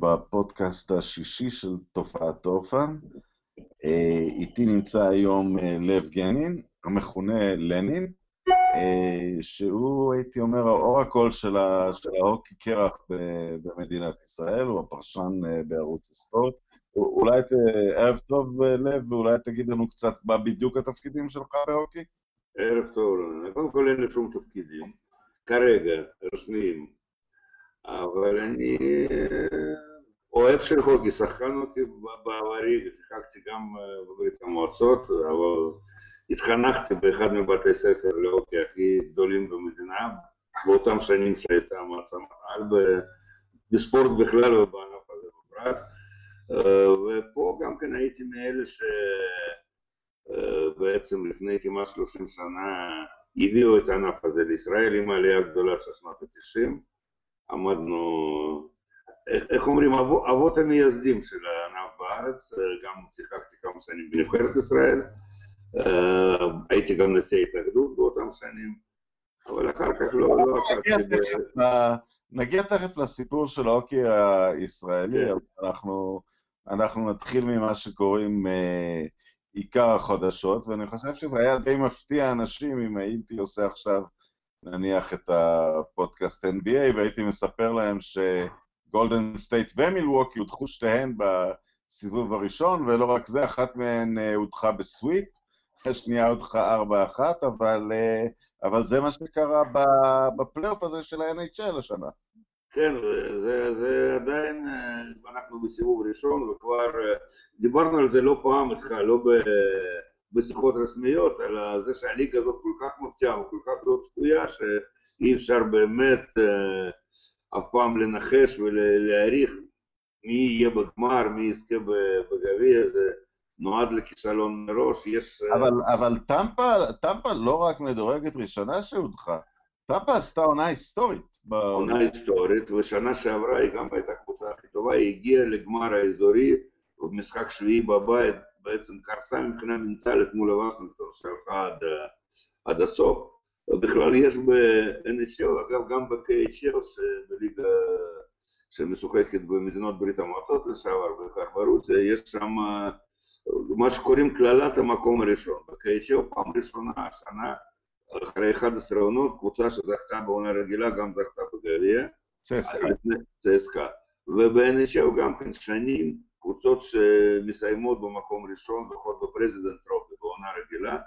בפודקאסט השישי של תופעת תורפה. אה, איתי נמצא היום אה, לב גנין, המכונה לנין, אה, שהוא, הייתי אומר, האור הקול של ההוקי קרח במדינת ישראל, הוא הפרשן בערוץ הספורט. אולי, ערב טוב לב, ואולי תגיד לנו קצת מה בדיוק התפקידים שלך בהוקי? ערב טוב, קודם כל אין לי שום תפקידים, כרגע, רשמיים. אבל אני אוהב של הוקי, שחקן הוקי בעברי, שיחקתי גם בברית המועצות, אבל התחנכתי באחד מבתי ספר להוקי הכי גדולים במדינה, באותם שנים שהייתה מעצמה על, בספורט בכלל ובענף הזה בפרט, ופה גם כן הייתי מאלה שבעצם לפני כמעט 30 שנה הביאו את הענף הזה לישראל עם העלייה הגדולה של שנות ה-90 עמדנו, איך אומרים, אבות, אבות המייסדים של הענף בארץ, גם שיחקתי כמה שנים בנבחרת ישראל, הייתי גם נשיא התאגדות באותם שנים, אבל אחר כך לא, לא עסקתי ב... נגיע תכף לסיפור של ההוקי הישראלי, כן. אנחנו, אנחנו נתחיל ממה שקוראים uh, עיקר החדשות, ואני חושב שזה היה די מפתיע אנשים אם הייתי עושה עכשיו נניח את הפודקאסט NBA, והייתי מספר להם שגולדן סטייט ומילווקי הודחו שתיהן בסיבוב הראשון, ולא רק זה, אחת מהן אה, הודחה ב sweep, השנייה הודחה 4-1, אבל, אה, אבל זה מה שקרה בפלייאוף הזה של ה-NHL השנה. כן, זה, זה עדיין, אה, אנחנו בסיבוב ראשון, וכבר דיברנו על זה לא פעם איתך, לא ב... בשיחות רשמיות, על זה שהליגה הזאת כל כך מפתיעה וכל כך לא צפויה, שאי אפשר באמת אה, אף פעם לנחש ולהעריך מי יהיה בגמר, מי יזכה בגביע, זה נועד לכישלון מראש, יש... אבל, אבל טמפה, טמפה לא רק מדורגת ראשונה שהודחה, טמפה עשתה עונה היסטורית. עונה היסטורית, ושנה שעברה היא גם הייתה קבוצה הכי טובה, היא הגיעה לגמר האזורי, במשחק שביעי בבית, בעצם קרסה מבחינה מנטלית מול הווסנגטון שהלכה עד, עד הסוף. בכלל יש ב-NHL, אגב גם ב-KHL, בליגה שמשוחקת במדינות ברית המועצות לשעבר, בעיקר ברוסיה, יש שם מה שקוראים קללת המקום הראשון. ב-KHL פעם ראשונה השנה, אחרי 11 עונות, קבוצה שזכתה בעונה רגילה גם זכתה בגביע. צסקה. צסקה. וב-NHL גם כן שנים קבוצות שמסיימות במקום ראשון, לפחות ב Presidents' Trophy בעונה רגילה,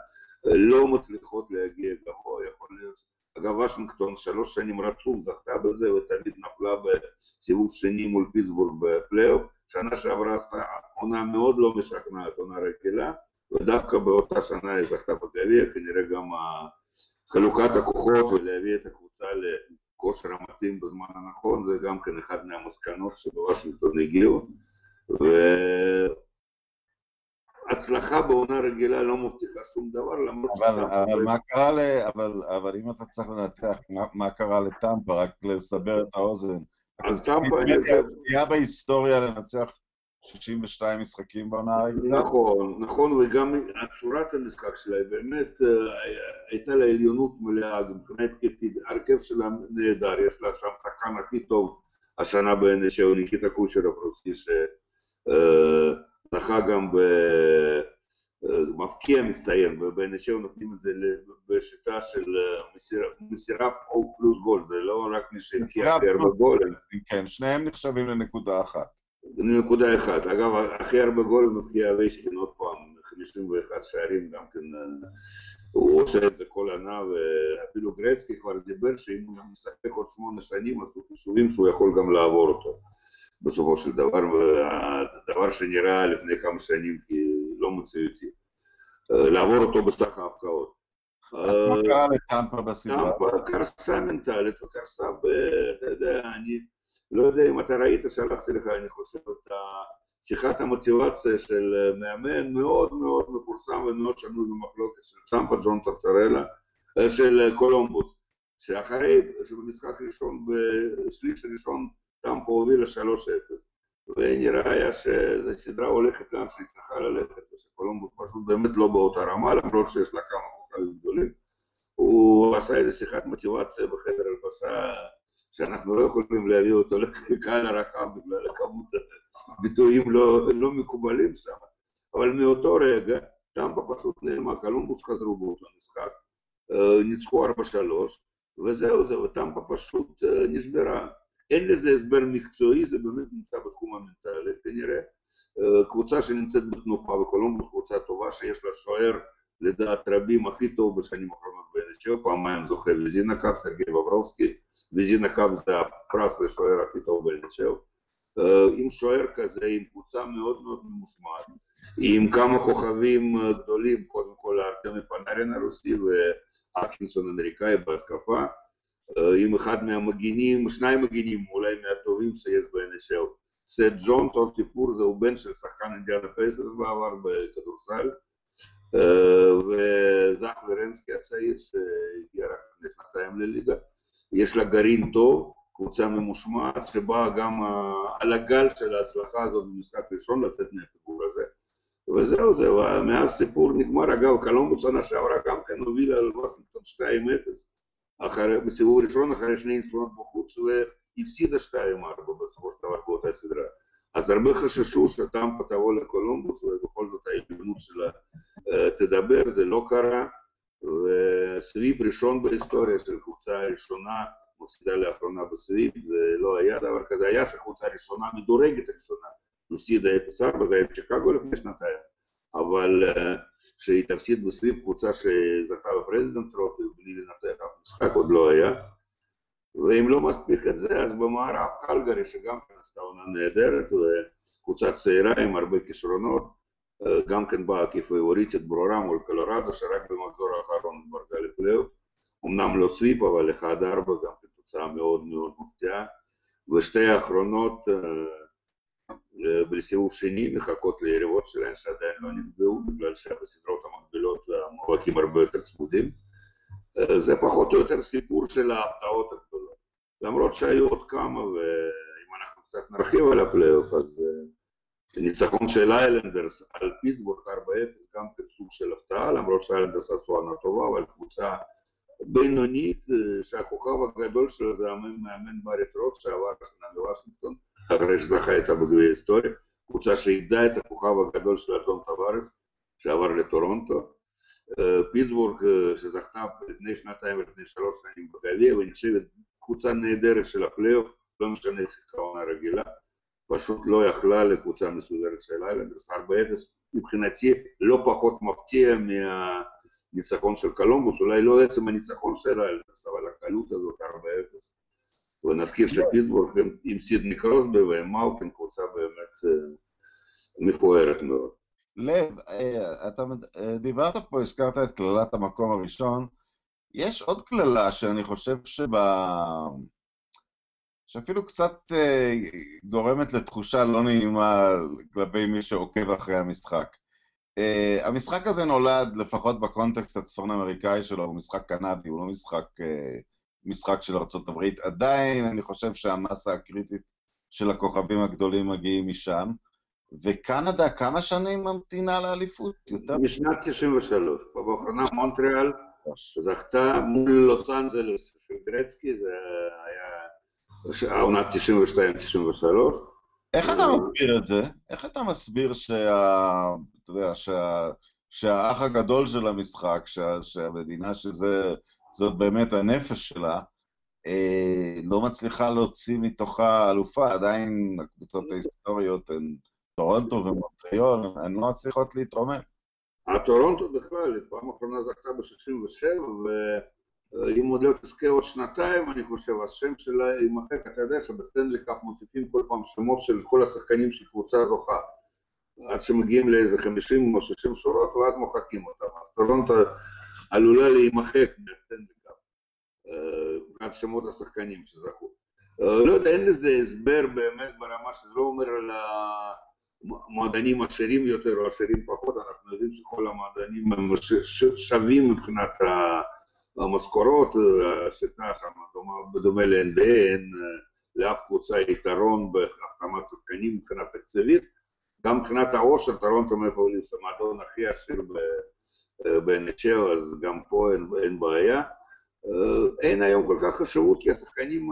לא מצליחות להגיע גבוה, יכול להיות, אגב וושינגטון שלוש שנים רצוף זכתה בזה ותמיד נפלה בסיבוב שני מול פיטסבורג בפלייאוף, שנה שעברה עשתה עונה מאוד לא משכנעת, עונה רגילה, ודווקא באותה שנה היא זכתה בגביע, כנראה גם חלוקת הכוחות ולהביא את הקבוצה לכושר המתאים בזמן הנכון, זה גם כן אחד מהמסקנות שבוושינגטון הגיעו. והצלחה בעונה רגילה לא מבטיחה שום דבר, למרות אבל, אבל מה קרה ל... אבל, אבל אם אתה צריך לנתח מה, מה קרה לטמפה, רק לסבר את האוזן. אז טמפה... היה בהיסטוריה לנצח 62 משחקים בעונה הרגילה. נכון, נכון, וגם צורת המשחק שלה באמת אה, הייתה לה עליונות מלאה, מבחינה התקפית, הרכב שלה נהדר, יש לה שם שחקן הכי טוב השנה ב-NHL, ניקיטה קושרוב רוסי, זכה גם במפקיע מצטיין, ב-NHL נותנים את זה בשיטה של מסירה או פלוס גול, זה לא רק מי שהבקיע הכי הרבה גולים. כן, שניהם נחשבים לנקודה אחת. לנקודה אחת. אגב, הכי הרבה גולים מבקיע אביישקין עוד פעם, 51 שערים גם כן, הוא עושה את זה כל ענה, ואפילו גרצקי כבר דיבר שאם הוא משחק עוד שמונה שנים, אז הוא חישובים שהוא יכול גם לעבור אותו. בסופו של דבר, דבר שנראה לפני כמה שנים כלא מציאותי. לעבור אותו בסך ההפקעות. אז מה קרה לטמפה בסדרה? טמפה קרסה מנטלית וקרסה. אתה יודע, אני לא יודע אם אתה ראית, שלחתי לך, אני חושב, את שיחת המוטיבציה של מאמן מאוד מאוד מפורסם ומאוד שנוי במחלוקת של טמפה, ג'ון טרטרלה, של קולומבוס, שאחרי, שבמשחק ראשון, בשליש ראשון, טמפה הובילה 3-0, ונראה היה שזו סדרה הולכת לאן שהיא צריכה ללכת, ושקולומבוס פשוט באמת לא באותה רמה, למרות שיש לה כמה חוקרים גדולים. הוא עשה איזה שיחת מוטיבציה בחדר הלבשה שאנחנו לא יכולים להביא אותו לקהל הרחב בגלל כמות הביטויים לא, לא מקובלים שם. אבל מאותו רגע טמפה פשוט נעלמה, קלומבוס חזרו באותו משחק, ניצחו 4-3, וזהו זה, וטמפה פשוט נשברה. אין לזה הסבר מקצועי, זה באמת נמצא בתחום המנטלי כנראה. קבוצה שנמצאת בתנופה, וקולומבוס קבוצה טובה שיש לה שוער לדעת רבים הכי טוב בשנים האחרונות ב-NHL, פעמיים זוכה וזינה Cup, סרגי בברובסקי, וזינה Cup זה הפרס לשוער הכי טוב ב-NHL. עם שוער כזה, עם קבוצה מאוד מאוד ממושמעת, עם כמה כוכבים גדולים, קודם כל ארטמי פנארין הרוסי ואטקינסון אמריקאי בהתקפה, עם אחד מהמגינים, שניים מגינים אולי מהטובים שיש ב-NHL. סת' ג'ונס, עוד סיפור, זהו בן של שחקן אינדיאנה פייסרס בעבר בכדורסל, וזך ורנסקי הצעיר שהגיע רק לפני שנתיים לליגה. יש לה גרעין טוב, קבוצה ממושמעת, שבאה גם על הגל של ההצלחה הזאת במשחק ראשון לצאת מהפיגור הזה. וזהו, זהו, מאז סיפור נגמר. אגב, קלומבוס שנה שעברה גם כן הובילה על וושינגטון 2-0 בסיבוב ראשון, אחרי שני ניצחונות בחוץ, והפסידה 2-4 בסופו של דבר באותה סדרה. אז הרבה חששו שטמפה תבוא לקולומבוס, ובכל זאת העליונות שלה תדבר, זה לא קרה, וסביב ראשון בהיסטוריה של קבוצה ראשונה, מפסידה לאחרונה בסביב, זה לא היה דבר כזה, היה שקבוצה ראשונה, מדורגת ראשונה, הפסידה 0-4, זה היה בצ'יקגו לפני שנתיים, אבל שהיא תפסיד בסביב קבוצה שזכתה בפרזידנט טרופי בלי לנצח אף משחק עוד לא היה, ואם לא מספיק את זה, אז במערב קלגרי, שגם כן עשתה עונה נהדרת, וקבוצה צעירה עם הרבה כישרונות, גם כן באה כפייבוריטית ברורה מול קולורדו, שרק במחזור האחרון התברגה לפלייאוף. אמנם לא sweep, אבל 1-4 גם כתוצאה מאוד מאוד מפתיעה. ושתי האחרונות בסיבוב שני מחכות ליריבות שלהן שעדיין לא נקבעו, בגלל שבסדרות המקבילות המאבקים הרבה יותר צמודים. זה פחות או יותר סיפור של ההפתעות הגדולות. למרות שהיו עוד כמה, ואם אנחנו קצת נרחיב על הפלייאוף, אז ניצחון של איילנדרס על פיטסבורג 4-0, גם כסוג של הפתעה, למרות שאיילנדרס עשו עונה טובה, אבל קבוצה בינונית, שהכוכב הגדול שלה זה המאמן בארי טרוץ, שעבר השנה מוושינגטון, אחרי שזכה איתה בגביע היסטורי, קבוצה שאיבדה את הכוכב הגדול שלה, ג'ון טווארס, שעבר לטורונטו. פיטסבורג שזכתה לפני שנתיים ולפני שלוש שנים בגביע, ונחשבת קבוצה נהדרת של הפלייאוף, לא משנה שיחקה עונה רגילה, פשוט לא יכלה לקבוצה מסודרת של איילנדרס, 4-0, מבחינתי לא פחות מפתיע מהניצחון של קולומבוס, אולי לא עצם הניצחון של איילנדרס, אבל הקלות הזאת 4-0. ונזכיר שפיטסבורג עם סידני קרוסבי ועם מאוקן קבוצה באמת מפוארת מאוד. לב, אתה דיברת פה, הזכרת את קללת המקום הראשון. יש עוד קללה שאני חושב שב... שאפילו קצת גורמת לתחושה לא נעימה כלפי מי שעוקב אחרי המשחק. המשחק הזה נולד, לפחות בקונטקסט הצפון אמריקאי שלו, הוא משחק קנדי, הוא לא משחק, משחק של ארה"ב. עדיין אני חושב שהמסה הקריטית של הכוכבים הגדולים מגיעים משם. וקנדה כמה שנים ממתינה לאליפות? יותר? משנת 93. באחרונה מונטריאל זכתה מול לוס אנג'לס של גרצקי, זה היה העונת 92-93. איך אתה מסביר את זה? איך אתה מסביר שה... אתה יודע, שה... שהאח הגדול של המשחק, שה... שהמדינה שזאת באמת הנפש שלה, אה, לא מצליחה להוציא מתוכה אלופה, עדיין הקבוצות ההיסטוריות הן... טורונטו ומונטריול, הן לא מצליחות להתרומם. הטורונטו בכלל, פעם אחרונה זכתה ב-67, ואם עוד לא תזכה עוד שנתיים, אני חושב, השם שלה יימחק, אתה יודע שבסטנלי קאפ מוסיפים כל פעם שמות של כל השחקנים של קבוצה זוכה. עד שמגיעים לאיזה 50 או 60 שורות, ואז מוחקים אותם. אז טורונטו עלולה להימחק מהסטנלי קאפ, שמות השחקנים שזכו. לא יודע, אין לזה הסבר באמת ברמה שזה לא אומר על ה... מועדונים עשירים יותר או עשירים פחות, אנחנו יודעים שכל המועדונים הם שווים מבחינת המשכורות, השיטה שם בדומה ל-NBA, אין לאף קבוצה יתרון בהחתמת שחקנים מבחינה תקציבית, גם מבחינת העושר, טורונטו מפעוליס המועדון הכי עשיר ב-NHL, אז גם פה אין, אין בעיה. אין היום כל כך חשיבות, כי השחקנים,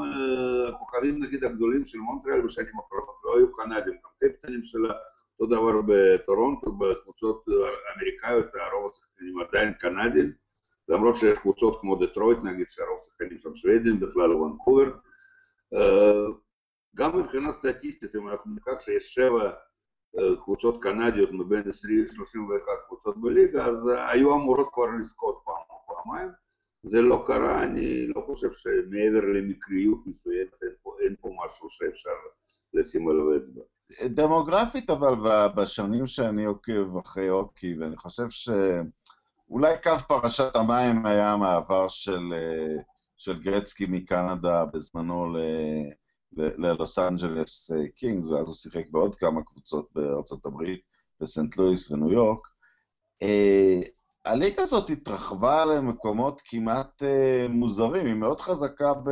הכוכבים נגיד הגדולים של מונטריאל בשנים האחרונות לא היו קנדים, גם קפטנים שלה, אותו דבר בטורונטו, בקבוצות אמריקאיות, הרוב השחקנים עדיין קנדים, למרות שיש קבוצות כמו דטרויט נגיד, שהרוב השחקנים שם שוודים, בכלל לא ונקובר. גם מבחינה סטטיסטית, אם אנחנו ניקח שיש שבע קבוצות קנדיות מבין 31 קבוצות בליגה, אז היו אמורות כבר לזכות פעם או פעמיים. זה לא קרה, אני לא חושב שמעבר למקריות מסוימת אין אין פה משהו שאפשר לשים עליו אצבע. דמוגרפית אבל בשנים שאני עוקב אחרי אוקי, ואני חושב שאולי קו פרשת המים היה המעבר של, של גרצקי מקנדה בזמנו. ללוס אנג'לס קינגס, ואז הוא שיחק בעוד כמה קבוצות בארצות הברית, בסנט לואיס וניו יורק. הליגה הזאת התרחבה למקומות כמעט uh, מוזרים, היא מאוד חזקה ב,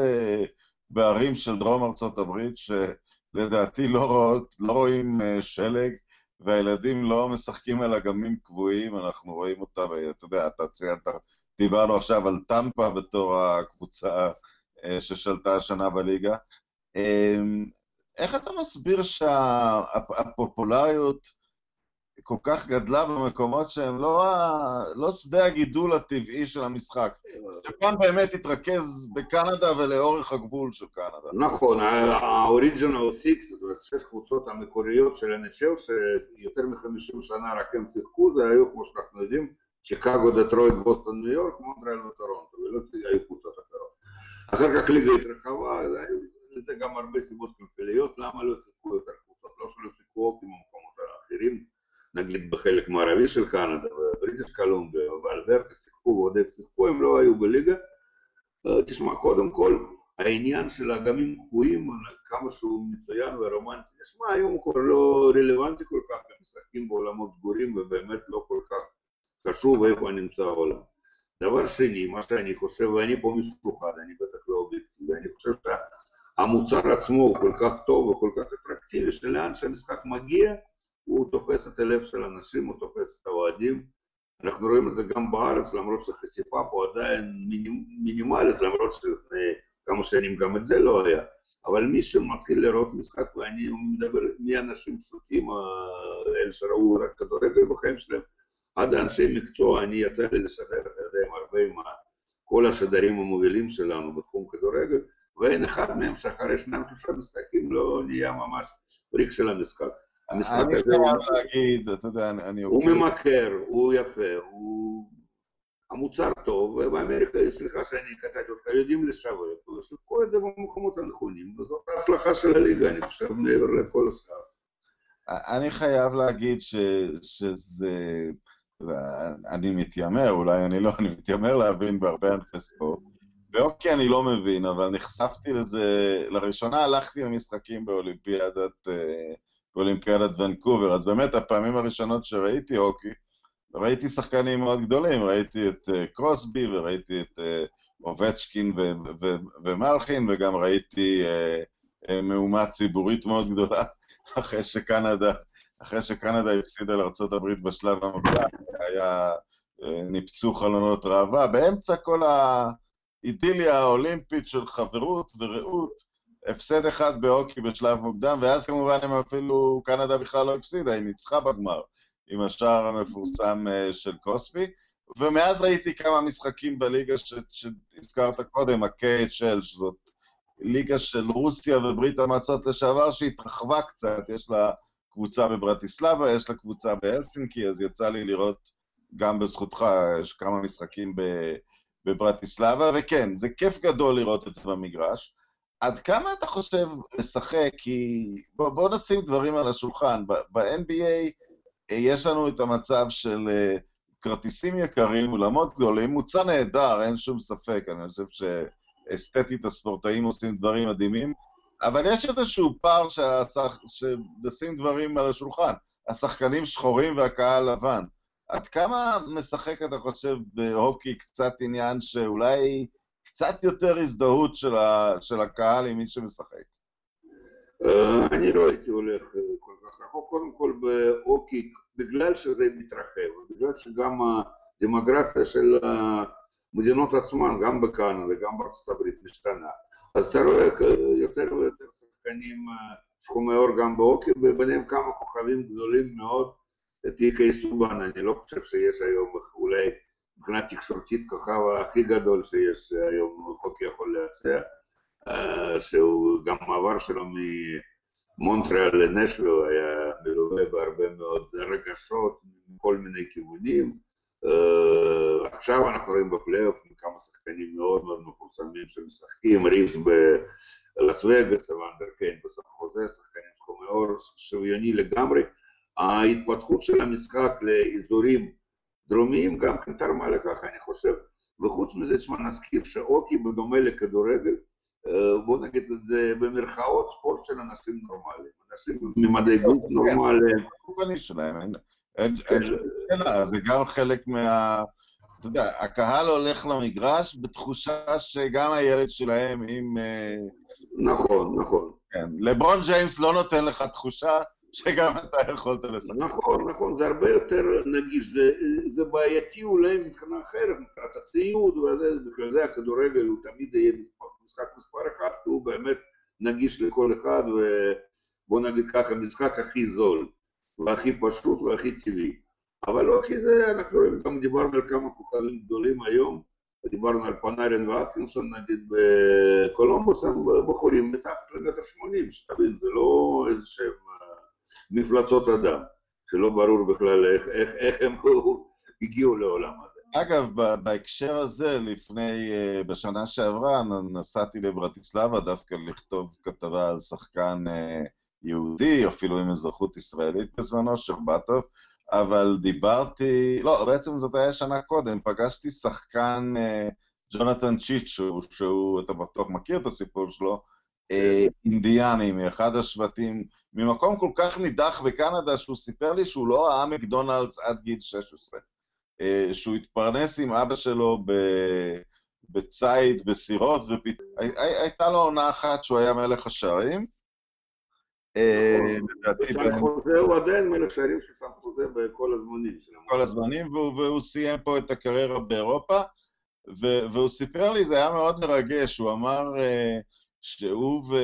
בערים של דרום ארצות הברית, שלדעתי לא, רואות, לא רואים שלג, והילדים לא משחקים על אגמים קבועים, אנחנו רואים אותה, ואתה יודע, אתה ציינת, דיברנו עכשיו על טמפה בתור הקבוצה ששלטה השנה בליגה. Uh, איך אתה מסביר שהפופולריות שה, כל כך גדלה במקומות שהם לא, לא שדה הגידול הטבעי של המשחק. שפעם באמת התרכז בקנדה ולאורך הגבול של קנדה. נכון, ה-Original Six, זאת אומרת, שש קבוצות המקוריות של NHL, שיותר מ-50 שנה רק הם שיחקו, זה היו, כמו שאנחנו יודעים, שיקגו, דטרויט, בוסטון, ניו יורק, מונטרל וטורונטו, ולא היו קבוצות אחרות. אחר כך ליגה התרחבה, לזה גם הרבה סיבות כלכליות, למה לא שיחקו יותר קבוצות, לא שלא שיחקו אופי במקומות האחרים. נגיד בחלק מערבי של קנדה, ובריטיש קלומביה, ואלברטה שיחקו ועוד איך שיחקו, הם לא היו בליגה. תשמע, קודם כל, העניין של אגמים קבועים, כמה שהוא מצוין ורומנטי, נשמע, היום הוא כבר לא רלוונטי כל כך, הם משחקים בעולמות סגורים ובאמת לא כל כך חשוב איפה נמצא העולם. דבר שני, מה שאני חושב, ואני פה משוחד, אני בטח לא אובייקטיבי, אני חושב שהמוצר עצמו הוא כל כך טוב וכל כך אטרקטיבי, שלאן שהמשחק מגיע, הוא תופס את הלב של אנשים, הוא תופס את האוהדים. אנחנו רואים את זה גם בארץ, למרות שהחשיפה פה עדיין מינימלית, למרות שלפני כמה שנים גם את זה לא היה. אבל מי שמתחיל לראות משחק, ואני מדבר מאנשים פשוטים, אלה שראו רק כדורגל בחיים שלהם, עד אנשי מקצוע, אני יצא לי לשדר, אתה יודע, הרבה עם כל השדרים המובילים שלנו בתחום כדורגל, ואין אחד מהם שאחרי שניים שלושה משחקים לא נהיה ממש פריק של המשחק. המשחק הזה... אני חייב להגיד, אתה יודע, אני... הוא ממכר, הוא יפה, הוא... המוצר טוב, ובאמריקה, סליחה שאני קטעתי אותך, יודעים לשווק, ושיחקו את זה במקומות הנכונים, וזאת ההצלחה של הליגה, אני חושב, מעבר לכל השכר. אני חייב להגיד ש, שזה, אני מתיימר, אולי אני לא, אני מתיימר להבין בהרבה ענפי ספורט. באוקי אני לא מבין, אבל נחשפתי לזה, לראשונה הלכתי למשחקים באולימפיאדת באולימפיאדת ונקובר, אז באמת הפעמים הראשונות שראיתי הוקי, ראיתי שחקנים מאוד גדולים, ראיתי את uh, קרוסבי וראיתי את uh, אובצ'קין ומלכין, וגם ראיתי uh, uh, מהומה ציבורית מאוד גדולה, אחרי שקנדה, אחרי שקנדה הפסידה לארה"ב בשלב המוקדם, היה, ניפצו חלונות ראווה, באמצע כל האידיליה האולימפית של חברות ורעות, הפסד אחד בהוקי בשלב מוקדם, ואז כמובן הם אפילו, קנדה בכלל לא הפסידה, היא ניצחה בגמר עם השער המפורסם אה, של קוספי, ומאז ראיתי כמה משחקים בליגה ש, שהזכרת קודם, ה-KHL, שזאת ליגה של רוסיה וברית המועצות לשעבר, שהתרחבה קצת, יש לה קבוצה בברטיסלבה, יש לה קבוצה בהלסינקי, אז יצא לי לראות גם בזכותך, יש כמה משחקים בברטיסלבה, וכן, זה כיף גדול לראות את זה במגרש. עד כמה אתה חושב לשחק? כי בוא, בוא נשים דברים על השולחן. ב-NBA אה, יש לנו את המצב של uh, כרטיסים יקרים, אולמות גדולים, מוצא נהדר, אין שום ספק. אני חושב שאסתטית הספורטאים עושים דברים מדהימים, אבל יש איזשהו פער שהשח... דברים על השולחן. השחקנים שחורים והקהל לבן. עד כמה משחק, אתה חושב, בהוקי קצת עניין שאולי קצת יותר הזדהות של, ה, של הקהל עם מי שמשחק. אה, אני לא הייתי הולך אה, כל כך רחוק, קודם כל באוקי, בגלל שזה מתרחב, בגלל שגם הדמוגרפיה של המדינות עצמן, גם בקנדה וגם בארצות הברית, משתנה. אז אתה רואה יותר ויותר שחקנים שחומי עור גם באוקי, וביניהם כמה כוכבים גדולים מאוד, טיקי סובן, אני לא חושב שיש היום אולי מבחינה תקשורתית כוכב הכי גדול שיש היום, חוקי יכול להציע, שהוא גם מעבר שלו ממונטריאל לנשוויל היה מלווה בהרבה מאוד רגשות מכל מיני כיוונים. עכשיו אנחנו רואים בפלייאוף כמה שחקנים מאוד מאוד מפורסמים שמשחקים, ריבס בלס וגאס, ואנדר קיין בסך חוזה, שחקנים שחומי עור, שוויוני לגמרי. ההתפתחות של המשחק לאזורים דרומיים גם כן תרמה לכך, אני חושב. וחוץ מזה, תשמע, נזכיר שאוקי, בדומה לכדורגל, בוא נגיד את זה במרכאות, ספורט של אנשים נורמליים. אנשים ממדי גוף נורמליים. אין שאלה, זה גם חלק מה... אתה יודע, הקהל הולך למגרש בתחושה שגם הילד שלהם עם... נכון, נכון. כן, לברון ג'יימס לא נותן לך תחושה שגם אתה יכולת לשחק. נכון, נכון, זה הרבה יותר נגיש, זה, זה בעייתי אולי מבחינה אחרת, מבחינת הציוד, וזה, בגלל זה הכדורגל הוא תמיד יהיה משחק מספר אחד, כי הוא באמת נגיש לכל אחד, ובוא נגיד ככה, המשחק הכי זול, והכי פשוט והכי טבעי. אבל לא כי זה, אנחנו רואים, גם דיברנו על כמה כוכבים גדולים היום, דיברנו על פנארין ואטקינסון נגיד בקולומבוס, הם בחורים מתחת למטר שמונים, שתבין, זה לא איזה שהם מפלצות אדם, שלא ברור בכלל איך, איך, איך הם הגיעו לעולם הזה. אגב, בהקשר הזה, לפני, בשנה שעברה, נסעתי לברטיסלבה דווקא לכתוב כתבה על שחקן יהודי, אפילו עם אזרחות ישראלית בזמנו, שרבטוב, אבל דיברתי, לא, בעצם זאת הייתה שנה קודם, פגשתי שחקן ג'ונתן צ'יצ'ו, שהוא, אתה בטוח מכיר את הסיפור שלו, אינדיאני, מאחד השבטים, ממקום כל כך נידח בקנדה, שהוא סיפר לי שהוא לא ראה מקדונלדס עד גיל 16. שהוא התפרנס עם אבא שלו בציד, בסירות, והייתה לו עונה אחת שהוא היה מלך השערים. סן חוזה הוא עדיין מלך שערים של סן חוזה בכל הזמנים. כל הזמנים, והוא סיים פה את הקריירה באירופה, והוא סיפר לי, זה היה מאוד מרגש, הוא אמר... שהוא ו...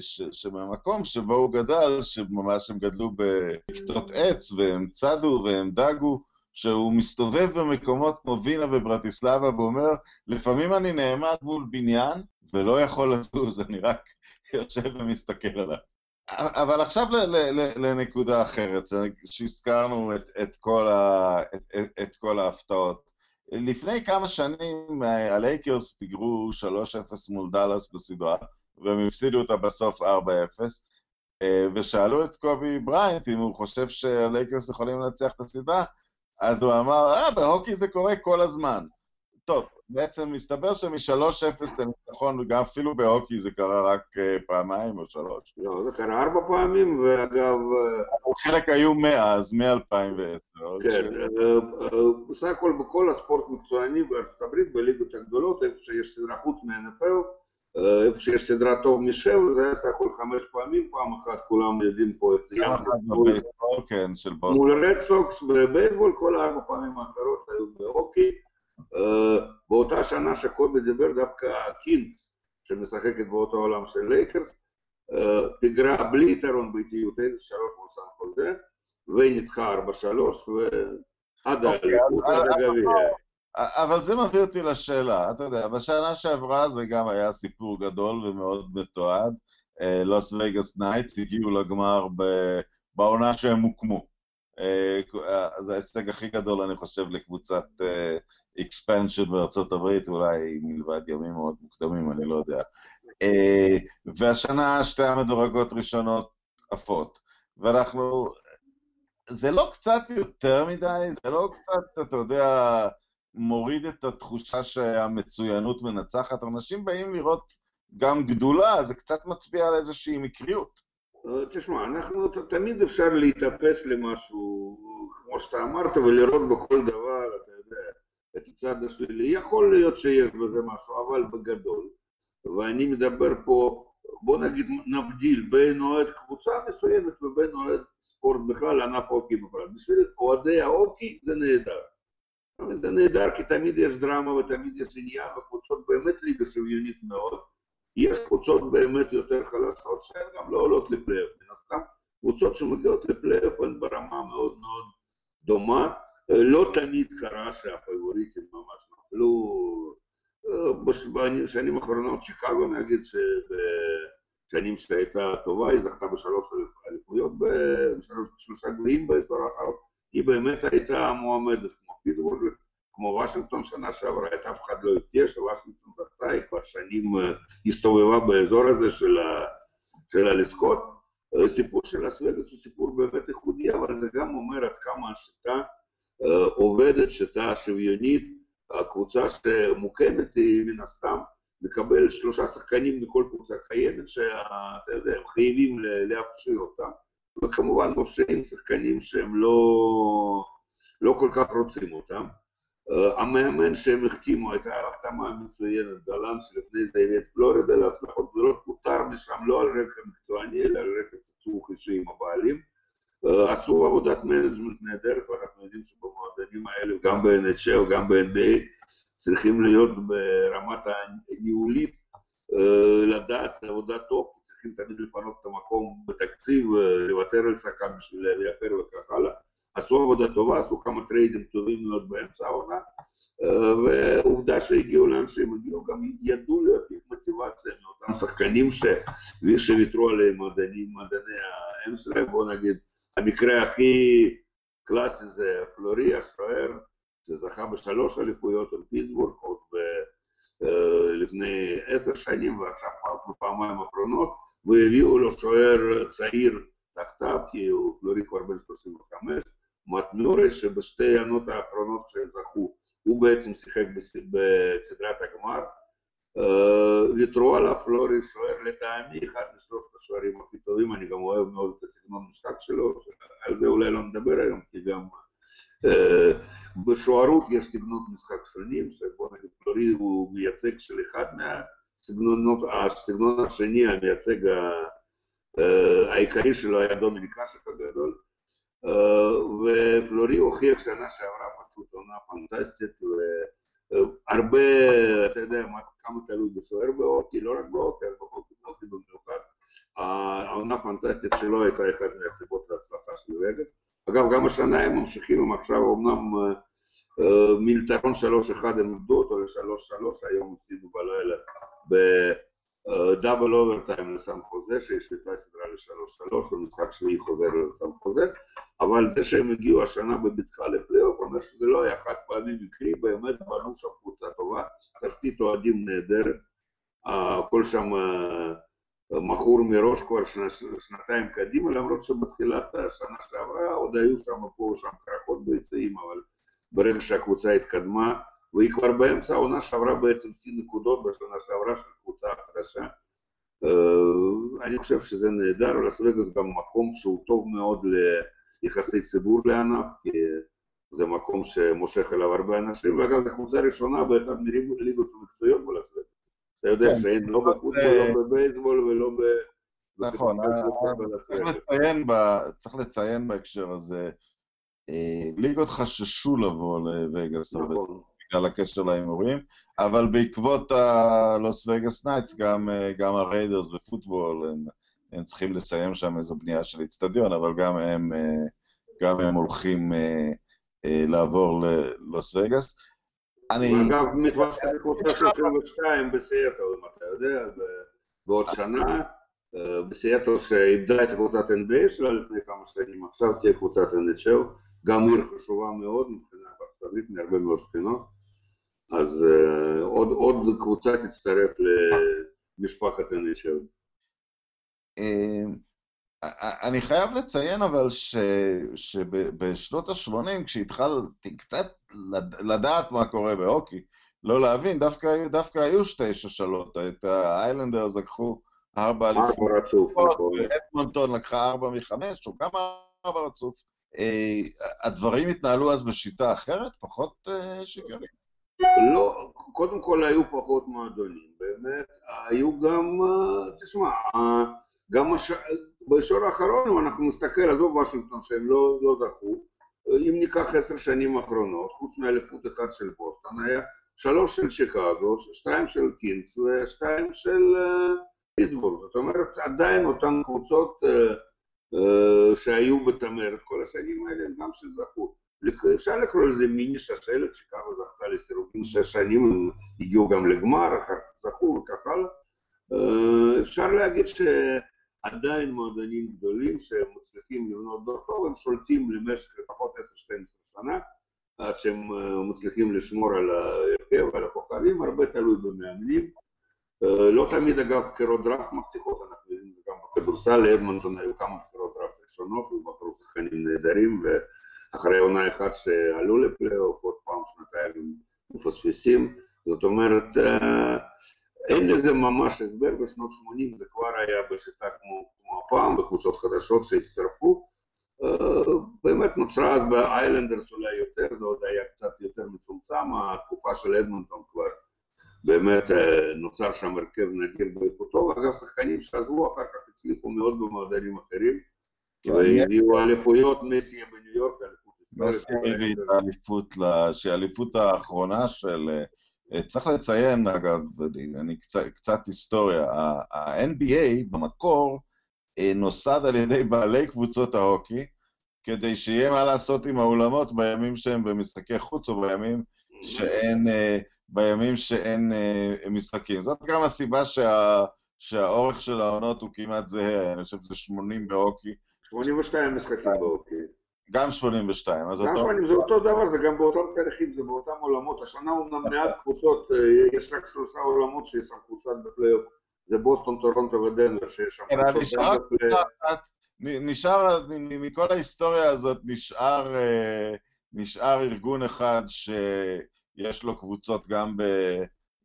ש... שמהמקום שבו הוא גדל, שממש הם גדלו בכתות עץ, והם צדו והם דגו, שהוא מסתובב במקומות כמו וינה וברטיסלבה ואומר, לפעמים אני נעמד מול בניין ולא יכול לזוז, אני רק יושב ומסתכל עליו. אבל עכשיו ל- ל- לנקודה אחרת, שהזכרנו את, את, כל ה- את, את, את כל ההפתעות. לפני כמה שנים הלייקרס פיגרו 3-0 מול דאלאס בסדרה, והם הפסידו אותה בסוף 4-0, ושאלו את קובי בריינט אם הוא חושב שהלייקרס יכולים לנצח את הסדרה, אז הוא אמר, אה, בהוקי זה קורה כל הזמן. טוב, בעצם מסתבר שמ-3-0 לניצחון, וגם אפילו בהוקי זה קרה רק פעמיים או שלוש. לא, זה קרה ארבע פעמים, ואגב... חלק היו מאז, מ-2010. כן, בסך הכל בכל הספורט מקצועני בארצות הברית, בליגות הגדולות, איפה שיש סדרה חוץ מ-NFL, איפה שיש סדרה טוב משבע, זה היה סך הכל חמש פעמים, פעם אחת כולם יודעים פה את... כן, של בוסטון. מול רד סוקס בבייסבול, כל הארבע פעמים האחרות היו בהוקי. באותה שנה שקובי דיבר דווקא קינגס, שמשחקת באותו עולם של לייקרס, פיגרה בלי יתרון ביתיות, שלוש מול סן חוזה, וניצחה ארבע שלוש, ועד האליפות, עד הגביע. אבל זה מביא אותי לשאלה, אתה יודע, בשנה שעברה זה גם היה סיפור גדול ומאוד מתועד. לוס וגאס נייטס הגיעו לגמר בעונה שהם הוקמו. זה ההישג הכי גדול, אני חושב, לקבוצת אקספנשן בארצות הברית, אולי מלבד ימים מאוד מוקדמים, אני לא יודע. והשנה שתי המדורגות ראשונות עפות. ואנחנו... זה לא קצת יותר מדי? זה לא קצת, אתה יודע, מוריד את התחושה שהמצוינות מנצחת? אנשים באים לראות גם גדולה, זה קצת מצביע על איזושהי מקריות. תשמע, אנחנו תמיד אפשר להתאפס למשהו, כמו שאתה אמרת, ולראות בכל דבר, אתה יודע, את הצד השלילי. יכול להיות שיש בזה משהו, אבל בגדול. ואני מדבר פה, בוא נגיד, נבדיל בין אוהד קבוצה מסוימת ובין אוהד ספורט בכלל, ענף אוקי בכלל. בשביל אוהדי האוקי זה נהדר. זה נהדר, כי תמיד יש דרמה ותמיד יש עניין, וקבוצות באמת ליגה שוויונית מאוד. יש קבוצות באמת יותר חלשות שהן גם לא עולות לפלייאוף, מן הסתם. קבוצות שמגיעות לפלייאוף הן ברמה מאוד מאוד דומה. לא תמיד קרה שהפייבוריטים ממש נפלו. בשנים האחרונות שיקגו נגיד שבשנים שהייתה טובה היא זכתה בשלוש אליפויות, בשלושה גביעים באזור האחרון, היא באמת הייתה מועמדת כמו פיטסבורג, כמו וושינגטון שנה שעברה, את אף אחד לא הפתיע שוושינגטון זכתה, היא כבר שנים הסתובבה באזור הזה של הלזכות. הסיפור של לס וגאס הוא סיפור באמת ייחודי, אבל זה גם אומר עד כמה השיטה עובדת, שיטה שוויונית, הקבוצה שמוקמת היא מן הסתם מקבלת שלושה שחקנים מכל קבוצה קיימת שאתה יודע, הם חייבים להכשיר אותם וכמובן מפשיעים שחקנים שהם לא, לא כל כך רוצים אותם. המאמן שהם החתימו הייתה החתמה מצוינת, גלנט שלפני זה הביא את פלורידה להצלחות גדולות, פוטר משם לא על רקע מקצועני אלא על רקע סכסוך אישי עם הבעלים. עשו עבודת management נהדרת, ואנחנו יודעים שבמועדנים האלה, גם ב-NHL, גם ב-NBA, צריכים להיות ברמת הניהולית, לדעת עבודה טוב, צריכים תמיד לפנות את המקום בתקציב, לוותר על שחקן בשביל לייפר וכך הלאה. עשו עבודה טובה, עשו כמה טריידים טובים מאוד באמצע העונה, ועובדה שהגיעו לאן שהם הגיעו, גם ידעו להביא מוטיבציה מאותם שחקנים שוויתרו עליהם מדעני האם שלהם, בואו נגיד המקרה הכי קלאסי זה פלוריה, שוער, שזכה בשלוש אליפויות על פיטסבורג עוד לפני עשר שנים ועכשיו בפעמיים האחרונות, והביאו לו שוער צעיר תחתיו, כי הוא פלורי כבר בן 35, מטנורי, שבשתי העונות האחרונות שהם זכו, הוא בעצם שיחק בסדרת הגמר, ויתרו עליו פלורי שוער לטעמי, אחד משלושת השוערים הכי טובים, אני גם אוהב מאוד את הסגנון המשחק שלו, על זה אולי לא נדבר היום, כי גם בשוערות יש סגנונות משחק שונים, שבוא נגיד פלורי הוא מייצג של אחד מהסגנונות, הסגנון השני המייצג העיקרי שלו היה דומיניק אשק הגדול, ופלורי הוכיח שנה שעברה פשוט עונה פנטסטית, הרבה, אתה יודע, כמה תלוי בשוער בהוקי, לא רק בהוקי, אבל בהוקי במיוחד. העונה הפנטסטית שלו הייתה אחת מהסיבות להצלחה של וגאס. אגב, גם השנה הם ממשיכים, הם עכשיו אומנם מיתרון 3-1 הם עמדו אותו ל-3-3, היום הפסידו בלילה בדאבל אוברטיים לסם חוזה, שהשוותה סדרה ל-3-3, במשחק שביעי חוזר לסם חוזה, אבל זה שהם הגיעו השנה בבטחה לפלייאוף, אומר שזה לא היה חד פעמי מקרי, באמת בנו שם קבוצה טובה, תשתית אוהדים נהדרת, הכל שם מכור מראש כבר שנתיים קדימה, למרות שבתחילת השנה שעברה עוד היו שם פה ושם קרחות ביציעים, אבל ברגע שהקבוצה התקדמה, והיא כבר באמצע העונה שעברה בעצם שיא נקודות בשנה שעברה של קבוצה חדשה. אני חושב שזה נהדר, לס גם מקום שהוא טוב מאוד ליחסי ציבור לענף, כי זה מקום שמושך אליו הרבה אנשים, ואגב, זו קבוצה ראשונה באחד מליגות המקצועיות בלס וגאס. אתה יודע שאין לא בפוטבול, לא בבייסבול ולא ב... נכון, צריך לציין בהקשר הזה, ליגות חששו לבוא לווגאס, בגלל הקשר להימורים, אבל בעקבות הלוס וגאס נייטס, גם הריידרס בפוטבול, הם צריכים לסיים שם איזו בנייה של איצטדיון, אבל גם הם הולכים לעבור ללוס וגאס. אני... אגב, מתווסף לקבוצה 32 בסיאטל, אם אתה יודע, בעוד שנה, בסיאטל שאיבדה את קבוצת NBA שלה לפני כמה שנים, עכשיו תהיה קבוצת NHL, גם עיר חשובה מאוד מבחינה ארצית מהרבה מאוד בחינות, אז עוד, עוד קבוצה תצטרף למשפחת NHL. אני חייב לציין אבל ש, שבשנות ה-80, כשהתחלתי קצת לדעת מה קורה בהוקי, לא להבין, דווקא, דווקא היו שתי שושלות, את האיילנדרס לקחו ארבע אליפות. ואדמונטון לקחה ארבע מחמש, או כמה ארבע רצוף. הדברים התנהלו אז בשיטה אחרת, פחות שוויונית? לא, קודם כל היו פחות מועדונים, באמת, היו גם, תשמע, גם הש... בעשור האחרון, אם אנחנו נסתכל, עזוב וושינגטון שהם לא, לא זכו, אם ניקח עשר שנים האחרונות, חוץ מאליפות אחת של בוסטון, היה שלוש של שיקגו, שתיים של קינגס ושתיים של פיטסבורג. זאת אומרת, עדיין אותן קבוצות שהיו בצמרת כל השנים האלה הם גם שזכו. אפשר לקרוא לזה מיני שושלת, שיקגו זכתה לסירוגים שש שנים, הם הגיעו גם לגמר, אחר כך זכו וכך הלאה. אפשר להגיד שעדיין מועדונים גדולים שמצליחים לבנות דור טוב, הם שולטים למשך לפחות 10-12 שנה, עד שהם מצליחים לשמור על ההרכב ועל הכוכבים, הרבה תלוי במאמנים. לא תמיד אגב בחירות דראפט מבטיחות, אנחנו יודעים גם בכדורסל, לאדמונטון היו כמה בחירות דראפט ראשונות ובחרו שחקנים נהדרים, ואחרי עונה אחת שעלו לפלייאוף, עוד פעם שנתיים מפספסים, זאת אומרת אין לזה ממש הסבר, בשנות 80 זה כבר היה בשיטה כמו, כמו הפעם, בקבוצות חדשות שהצטרפו. באמת נוצרה אז באיילנדרס אולי יותר, זה עוד היה קצת יותר מצומצם, התקופה של אדמונטון כבר באמת נוצר שם הרכב נדיר באיכותו, ואגב שחקנים שעזבו אחר כך הצליחו מאוד במועדנים אחרים, והביאו אליפויות, מסי בניו יורק, מסי הביא את האליפות, שהאליפות האחרונה של צריך לציין, אגב, אני קצת, קצת היסטוריה, ה-NBA במקור נוסד על ידי בעלי קבוצות ההוקי, כדי שיהיה מה לעשות עם האולמות בימים שהם במשחקי חוץ או בימים שאין, בימים שאין משחקים. זאת גם הסיבה שה, שהאורך של העונות הוא כמעט זהה, אני חושב שזה 80 בהוקי. 82 משחקים בהוקי. גם 82, אז גם אותו... 80 זה אותו דבר, זה גם באותם תאריכים, זה באותם אולמות. השנה אומנם מעט קבוצות, יש רק שלושה אולמות שיש שם קבוצת בפלייאוף. זה בוסטון, טורונטו ודנבר שיש שם קבוצות נשאר מכל ההיסטוריה הזאת נשאר, נשאר ארגון אחד שיש לו קבוצות גם ב...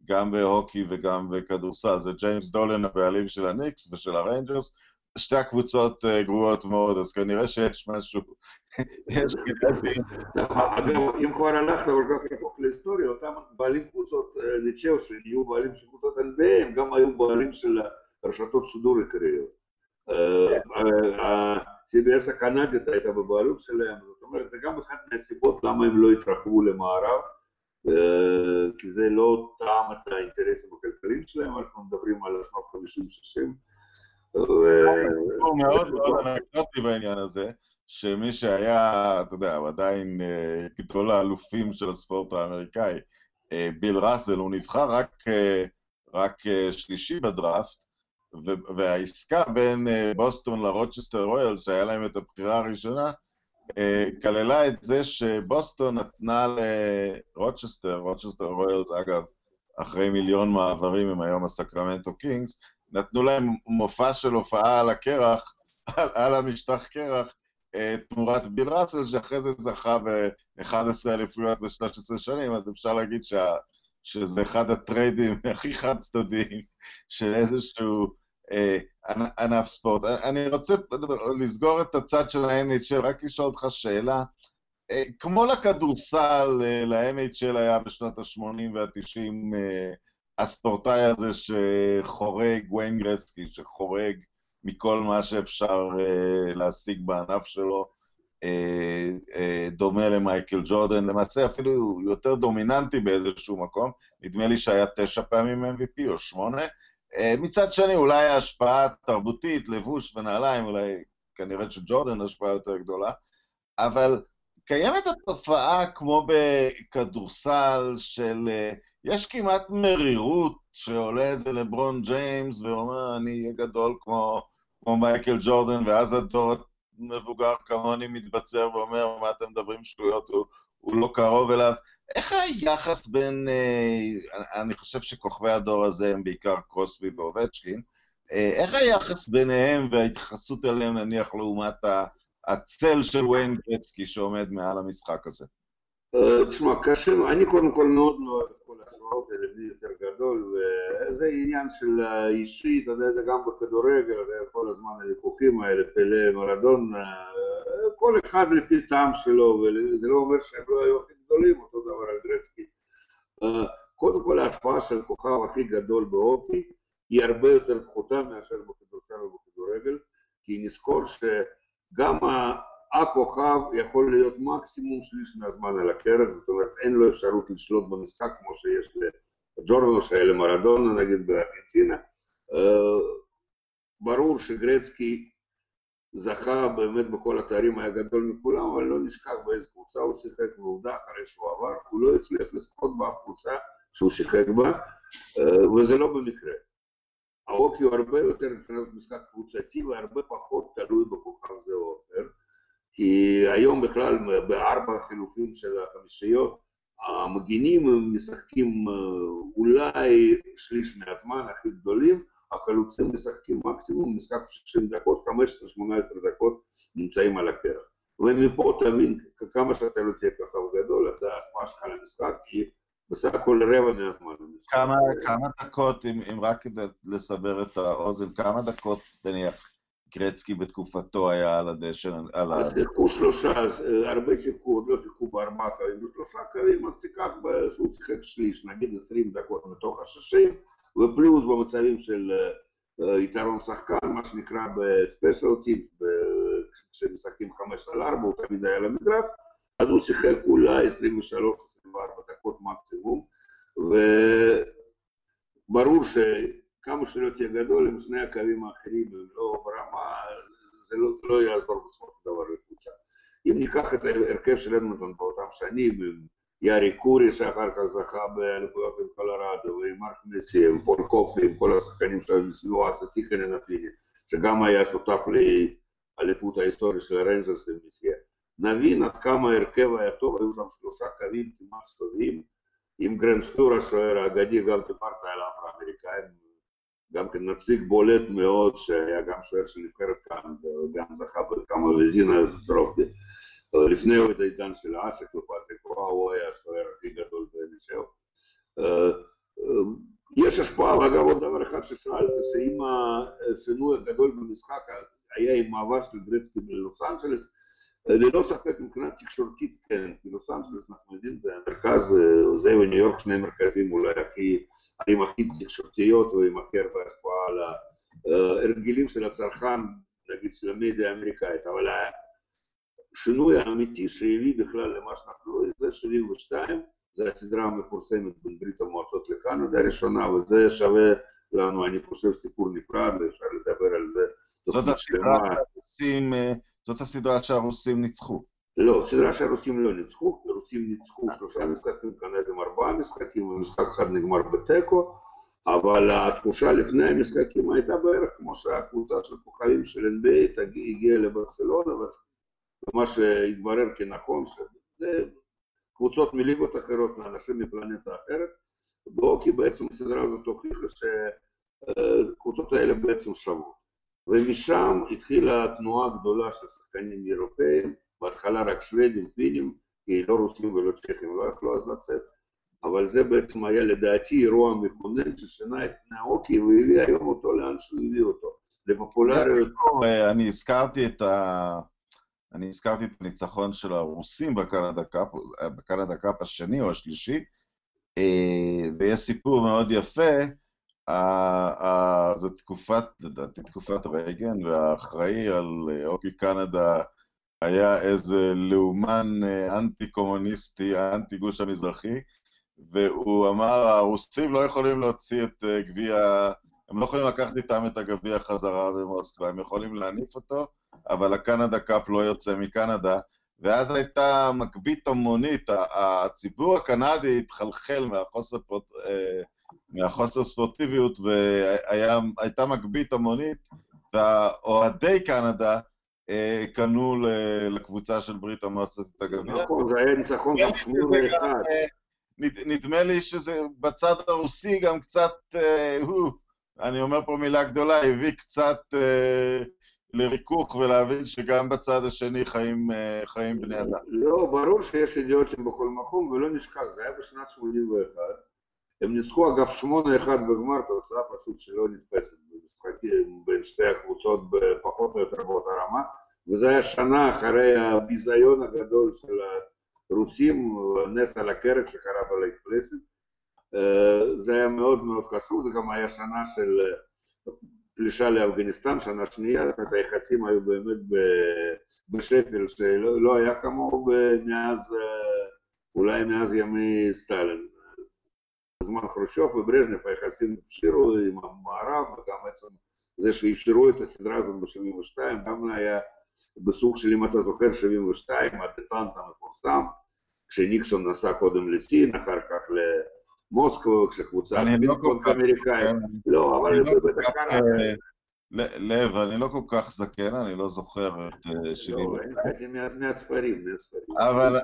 גם בהוקי וגם בכדורסל, זה ג'יימס דולן הבעלים של הניקס ושל הריינג'רס, שתי הקבוצות גרועות מאוד, אז כנראה שיש משהו, יש. אגב, אם כבר הלכת כל כך רחוק להיסטוריה, אותם בעלים קבוצות ניצ'או שנהיו בעלים של קבוצות NBA, הם גם היו בעלים של רשתות שידור עיקריות. ה-CBS הקנדית הייתה בבעלות שלהם, זאת אומרת, זה גם אחת מהסיבות למה הם לא התרחבו למערב. כי זה לא טעם את האינטרסים הכלכליים שלהם, אנחנו מדברים על שנות 50-60. סיפור מאוד מאוד אנקדוטי בעניין הזה, שמי שהיה, אתה יודע, הוא עדיין גדול האלופים של הספורט האמריקאי, ביל ראסל, הוא נבחר רק, רק שלישי בדראפט, והעסקה בין בוסטון לרוצ'סטר רויאלס, שהיה להם את הבחירה הראשונה, כללה את זה שבוסטון נתנה לרוצ'סטר, רוצ'סטר רויאלס, אגב, אחרי מיליון מעברים הם היום הסקרמנטו קינגס, נתנו להם מופע של הופעה על הקרח, על, על המשטח קרח, תמורת ביל ראסל, שאחרי זה זכה ב-11 אליפויות ב-13 שנים, אז אפשר להגיד שה, שזה אחד הטריידים הכי חד צדדיים של איזשהו אה, ענף ספורט. אני רוצה לסגור את הצד של ה-NHL, רק לשאול אותך שאלה. אה, כמו לכדורסל, אה, ל-NHL היה בשנות ה-80 וה-90 הספורטאי הזה שחורג, וויין גרצקי, שחורג מכל מה שאפשר uh, להשיג בענף שלו, uh, uh, דומה למייקל ג'ורדן, למעשה אפילו יותר דומיננטי באיזשהו מקום, נדמה לי שהיה תשע פעמים MVP או שמונה. Uh, מצד שני, אולי ההשפעה תרבותית, לבוש ונעליים, אולי כנראה שג'ורדן השפעה יותר גדולה, אבל קיימת התופעה כמו בכדורסל של... יש כמעט מרירות שעולה איזה לברון ג'יימס ואומר, אני אהיה גדול כמו, כמו מייקל ג'ורדן, ואז הדור מבוגר כמוני מתבצר ואומר, מה אתם מדברים שטויות, הוא, הוא לא קרוב אליו. איך היחס בין... אני חושב שכוכבי הדור הזה הם בעיקר קרוסבי ואובצ'קין. איך היחס ביניהם וההתייחסות אליהם, נניח, לעומת. הצל של וויין גרצקי שעומד מעל המשחק הזה? תשמע, קשה, אני קודם כל מאוד לא אוהב את כל ההשוואות האלה, לי יותר גדול, וזה עניין של אישי, אתה יודע, זה גם בכדורגל, כל הזמן הוויכוחים האלה, פלא, מרדון, כל אחד לפי טעם שלו, וזה לא אומר שהם לא היו הכי גדולים, אותו דבר על גרצקי. קודם כל ההשפעה של הכוכב הכי גדול בהוקי היא הרבה יותר פחותה מאשר ובכדורגל, כי נזכור ש... גם הכוכב יכול להיות מקסימום שליש מהזמן על הקרח, זאת אומרת אין לו אפשרות לשלוט במשחק כמו שיש לג'ורנו שהיה למרדונה נגיד בארגנטינה. ברור שגרצקי זכה באמת בכל התארים, היה גדול מכולם, אבל לא נשכח באיזה קבוצה הוא שיחק, ועובדה אחרי שהוא עבר, הוא לא הצליח לזכות באף קבוצה שהוא שיחק בה, וזה לא במקרה. ההוקי הוא הרבה יותר מבחינת משחק קבוצתי והרבה פחות תלוי בכוכב זה או אחר, כי היום בכלל בארבע החילופים של החמישיות המגינים משחקים אולי שליש מהזמן הכי גדולים, החלוצים משחקים מקסימום משחק 60 דקות, 15-18 דקות נמצאים על הקרח. ומפה תבין כמה שאתה לא תהיה כוכב גדול, אתה ההשפעה שלך למשחק היא בסך הכל רבע מהזמן. כמה, כמה דקות, אם, אם רק כדי לסבר את האוזן, כמה דקות, נניח, גרצקי בתקופתו היה על הדשא, על ה... אז שיחקו שלושה, הרבה שיחקו, עוד לא שיחקו בארבעה קווים, בשלושה קווים, אז תיקח שהוא שיחק שליש, נגיד עשרים דקות מתוך השישים, ופלוס במצבים של יתרון שחקן, מה שנקרא בספיישל טים, כשמשחקים חמש על ארבע, הוא תמיד היה למגרש, אז הוא שיחק אולי 23-24 דקות מקסימום, וברור שכמה שלא תהיה גדול, עם שני הקווים האחרים הם לא ברמה, זה לא, לא יעזור בסופו של דבר לקבוצה. אם ניקח את ההרכב של אדמונטון באותם שנים, עם יארי קורי שאחר כך זכה באליפויות עם קולורדו, ועם מרק מסי, עם פול קופי, עם כל השחקנים שלו, עם סילואסה טיקנן אפילו, שגם היה שותף לאליפות ההיסטוריה של הרנזרס למסגר. נבין עד כמה ההרכב היה טוב, היו שם שלושה קווים כמעט טובים, עם גרנד פלור השוער האגדי, גם דיברת על האפרו-אמריקאים, גם כן נציג בולט מאוד, שהיה גם שוער של נבחרת כאן, וגם זכה בכמה וזינה טרופי. לפני עוד העידן של אשק ופטריק רואה, הוא היה השוער הכי גדול בנשאו. יש השפעה, ואגב עוד דבר אחד ששאלת, שאם השינוי הגדול במשחק היה עם מעבר של גרצקי ללוס אנג'לס, ללא ספק מבחינה תקשורתית כן, כי לוס אנג'לס אנחנו יודעים זה המרכז, זה וניו יורק שני מרכזים אולי הכי, הערים הכי תקשורתיות ועם הכי הרבה השפעה על ההרגלים של הצרכן, נגיד של המדיה האמריקאית, אבל השינוי האמיתי שהביא בכלל למה שאנחנו רואים זה 72, זה הסדרה המפורסמת בין ברית המועצות לקנדה הראשונה, וזה שווה לנו, אני חושב, סיפור נפרד, ואפשר לדבר על זה. זאת הסדרה שהרוסים, זאת הסדרה שהרוסים ניצחו. לא, סדרה שהרוסים לא ניצחו, הרוסים ניצחו שלושה משחקים, קנדים ארבעה משחקים, ומשחק אחד נגמר בתיקו, אבל התחושה לפני המשחקים הייתה בערך כמו שהקבוצה של הכוכבים של NBA הגיעה לברצלונה, ומה שהתברר כנכון, שזה קבוצות מליגות אחרות, לאנשים מפלנטה אחרת, באוקי בעצם הסדרה הזאת הוכיחה שהקבוצות האלה בעצם שוות. ומשם התחילה תנועה גדולה של שחקנים אירופאים, בהתחלה רק שוודים, פינים, כי לא רוסים ולא צ'כים לא יכלו אז לצאת, אבל זה בעצם היה לדעתי אירוע מכונן ששינה את פני האוקי והביא היום אותו לאן שהוא הביא אותו, לפופולריות. אני הזכרתי את ה... אני הזכרתי את הניצחון של הרוסים בקנדה קאפ, השני או השלישי, ויש סיפור מאוד יפה, זו תקופת, לדעתי תקופת רייגן, והאחראי על אוקי קנדה היה איזה לאומן אנטי-קומוניסטי, אנטי גוש המזרחי, והוא אמר, הרוסים לא יכולים להוציא את גביע, הם לא יכולים לקחת איתם את הגביע חזרה במוסקבה, הם יכולים להניף אותו, אבל הקנדה קאפ לא יוצא מקנדה, ואז הייתה מגבית המונית, הציבור הקנדי התחלחל מהחוסר, מהחוסר ספורטיביות, והייתה מגבית המונית, והאוהדי קנדה קנו לקבוצה של ברית המועצות את הגביע. נכון, זה היה ניצחון גם שמונה אחד. נדמה לי שזה בצד הרוסי גם קצת, הוא, אני אומר פה מילה גדולה, הביא קצת לריכוך ולהבין שגם בצד השני חיים, חיים בני אדם. לא, ברור שיש אידיוטים בכל מקום, ולא נשכח, זה היה בשנת 81. הם ניצחו אגב 8-1 בגמר, תוצאה פשוט שלא נתפסת במשחקים בין שתי הקבוצות פחות או יותר באותה רמה, וזה היה שנה אחרי הביזיון הגדול של הרוסים, נס על הקרק שקרה בלייק פלסט. זה היה מאוד מאוד חשוב, זה גם היה שנה של פלישה לאפגניסטן, שנה שנייה, היחסים היו באמת בשפל שלא לא היה כמוהו מאז, אולי מאז ימי סטלין. בזמן חרושוב וברז'נב היחסים הפשירו עם המערב, וגם בעצם זה שאפשרו את הסדרה הזאת ב-72, גם היה בסוג של, אם אתה זוכר, 72, הדטנט המפורסם, כשניקסון נסע קודם לסין, אחר כך למוסקבה, כשקבוצה לא אמריקאית. לא, אבל זה בטח קרה. לב, אני לא כל כך זקן, אני לא זוכר את שלי. לא, מהספרים. אבל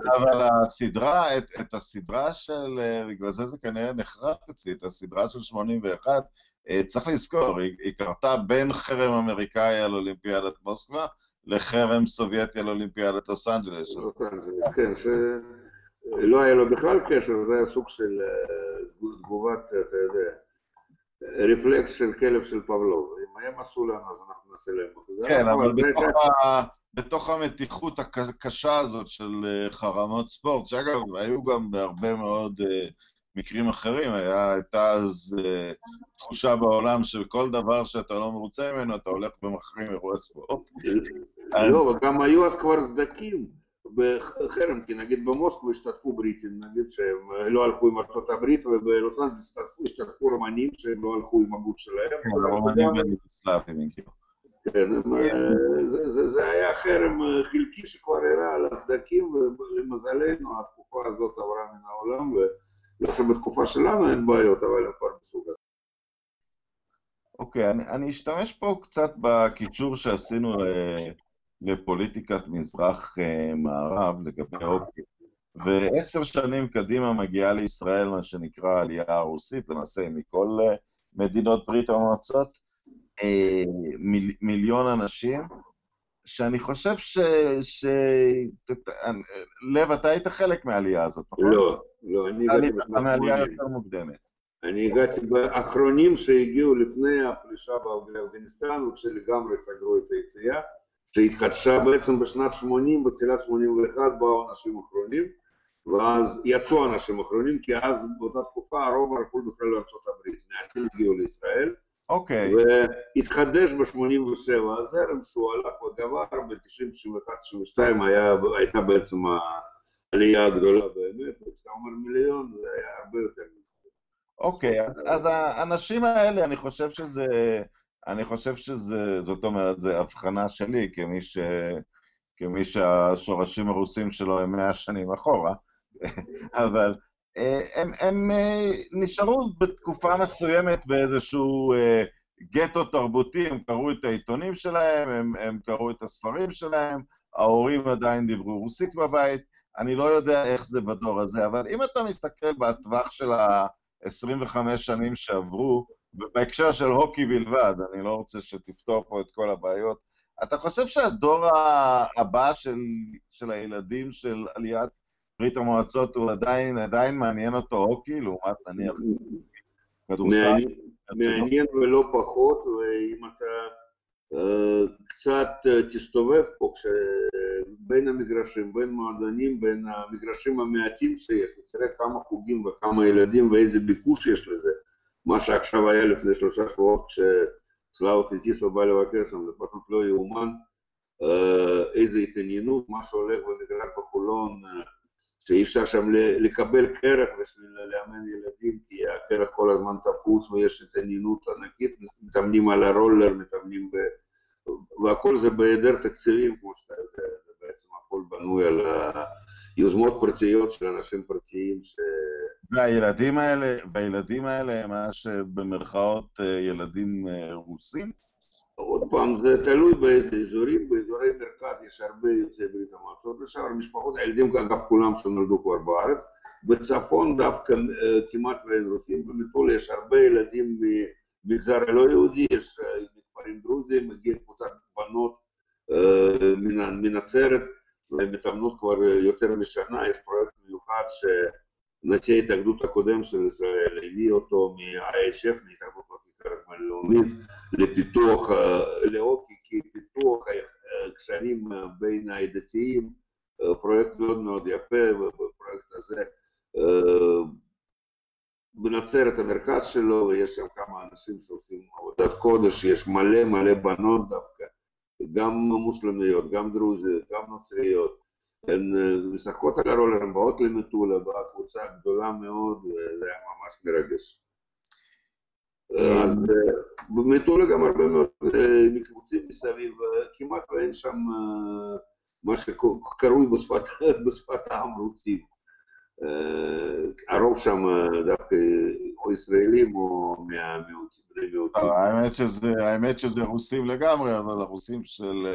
הסדרה, את הסדרה של, בגלל זה זה כנראה נחרט אצלי, את הסדרה של 81, צריך לזכור, היא קרתה בין חרם אמריקאי על אולימפיאדת מוסקבה לחרם סובייטי על אולימפיאדת לוס אנג'לס. כן, שלא היה לו בכלל קשר, זה היה סוג של תגובת, אתה יודע. רפלקס של כלב של פבלוב, אם הם עשו לנו אז אנחנו נעשה להם. כן, אבל בתוך המתיחות הקשה הזאת של חרמות ספורט, שאגב, היו גם בהרבה מאוד מקרים אחרים, הייתה אז תחושה בעולם של כל דבר שאתה לא מרוצה ממנו, אתה הולך ומחרים אירועי ספורט. לא, וגם היו אז כבר סדקים. בחרם, כי נגיד במוסקו השתתפו בריטים, נגיד שהם לא הלכו עם ארצות הברית, ובלוס אנג'לס השתתפו רומנים שהם לא הלכו עם הגות שלהם. רומנים ויוגוסלבים, כאילו. כן, זה היה חרם חלקי שכבר הראה על הסדקים, ולמזלנו התקופה הזאת עברה מן העולם, ולא שבתקופה שלנו אין בעיות, אבל הם כבר מסוג הזה. אוקיי, אני אשתמש פה קצת בקיצור שעשינו לפוליטיקת מזרח-מערב לגבי אופי. ועשר שנים קדימה מגיעה לישראל מה שנקרא העלייה הרוסית, למעשה מכל מדינות ברית המועצות, מיל, מיליון אנשים, שאני חושב ש... ש... לב, אתה היית חלק מהעלייה הזאת, נכון? לא, לא, אני הגעתי בשנת מעלייה יותר מוקדמת. אני הגעתי באחרונים שהגיעו לפני הפלישה באפגניסטן, וכשלגמרי סגרו את היציאה. שהתחדשה בעצם בשנת 80, בתחילת 81 באו אנשים אחרונים, ואז יצאו אנשים אחרונים, כי אז באותה תקופה הרוב הלכו בכלל לארצות הברית, מעטים הגיעו לישראל. אוקיי. Okay. והתחדש ב-87 הזרם שהוא הלך וגבר, ב-90-91-92 הייתה בעצם העלייה הגדולה באמת, וכשאתה אומר מיליון זה היה הרבה יותר. אוקיי, okay, אז, אז האנשים האלה, אני חושב שזה... אני חושב שזה, זאת אומרת, זו הבחנה שלי כמי, ש, כמי שהשורשים הרוסים שלו הם מאה שנים אחורה, אבל אה, הם, הם אה, נשארו בתקופה מסוימת באיזשהו אה, גטו תרבותי, הם קראו את העיתונים שלהם, הם, הם קראו את הספרים שלהם, ההורים עדיין דיברו רוסית בבית, אני לא יודע איך זה בדור הזה, אבל אם אתה מסתכל בטווח של ה-25 שנים שעברו, בהקשר של הוקי בלבד, אני לא רוצה שתפתור פה את כל הבעיות. אתה חושב שהדור הבא של, של הילדים של עליית ברית המועצות הוא עדיין, עדיין מעניין אותו הוקי, לעומת נניח כדורסל? מעניין ולא פחות, ואם אתה uh, קצת uh, תסתובב פה, בין המגרשים, בין מועדונים, בין המגרשים המעטים שיש, ותראה כמה חוגים וכמה ילדים ואיזה ביקוש יש לזה. מה שעכשיו היה לפני שלושה שבועות כשסלאבו פיטיסו בא לבקר שם, זה פשוט לא יאומן. איזה התעניינות, מה שהולך במגרש בחולון, שאי אפשר שם לקבל קרח בשביל לאמן ילדים, כי הקרח כל הזמן תפוץ ויש התעניינות ענקית, מתאמנים על הרולר, מתאמנים ב... והכל זה בהיעדר תקציבים, כמו שאתה יודע, זה בעצם הכל בנוי על יוזמות פרטיות של אנשים פרטיים ש... והילדים האלה, והילדים האלה הם ממש במרכאות ילדים רוסים? עוד פעם, זה תלוי באיזה אזורים, באזורי מרכז יש הרבה יוצאי ברית המועצות לשעבר, משפחות, הילדים אגב כולם שנולדו כבר בארץ, בצפון דווקא כמעט ואין רוסים, במטול יש הרבה ילדים ממגזר הלא יהודי, יש מכפרים דרוזיים, מגיע קבוצת בנות מנצרת, מתאמנות כבר יותר משנה, יש פרויקט מיוחד שנשיא ההתאגדות הקודם של ישראל הביא אותו מה-IHF, מהתאגדות הלאומית, לפיתוח, לאוקי, כי פיתוח קשרים בין הדתיים, פרויקט מאוד מאוד יפה, ובפרויקט הזה בנצרת המרכז שלו, ויש שם כמה אנשים שעושים עבודת קודש, יש מלא מלא בנות דווקא, גם מוסלמיות, גם דרוזיות, גם נוצריות, הן משחקות על הרולר, הן באות למטולה, באה קבוצה גדולה מאוד, וזה היה ממש מרגש. אז במטולה גם הרבה מאוד מקיבוצים מסביב, כמעט ואין שם מה שקרוי בשפת העם רוסים. הרוב שם דווקא או ישראלים או בני מיעוטים. האמת שזה רוסים לגמרי, אבל הרוסים של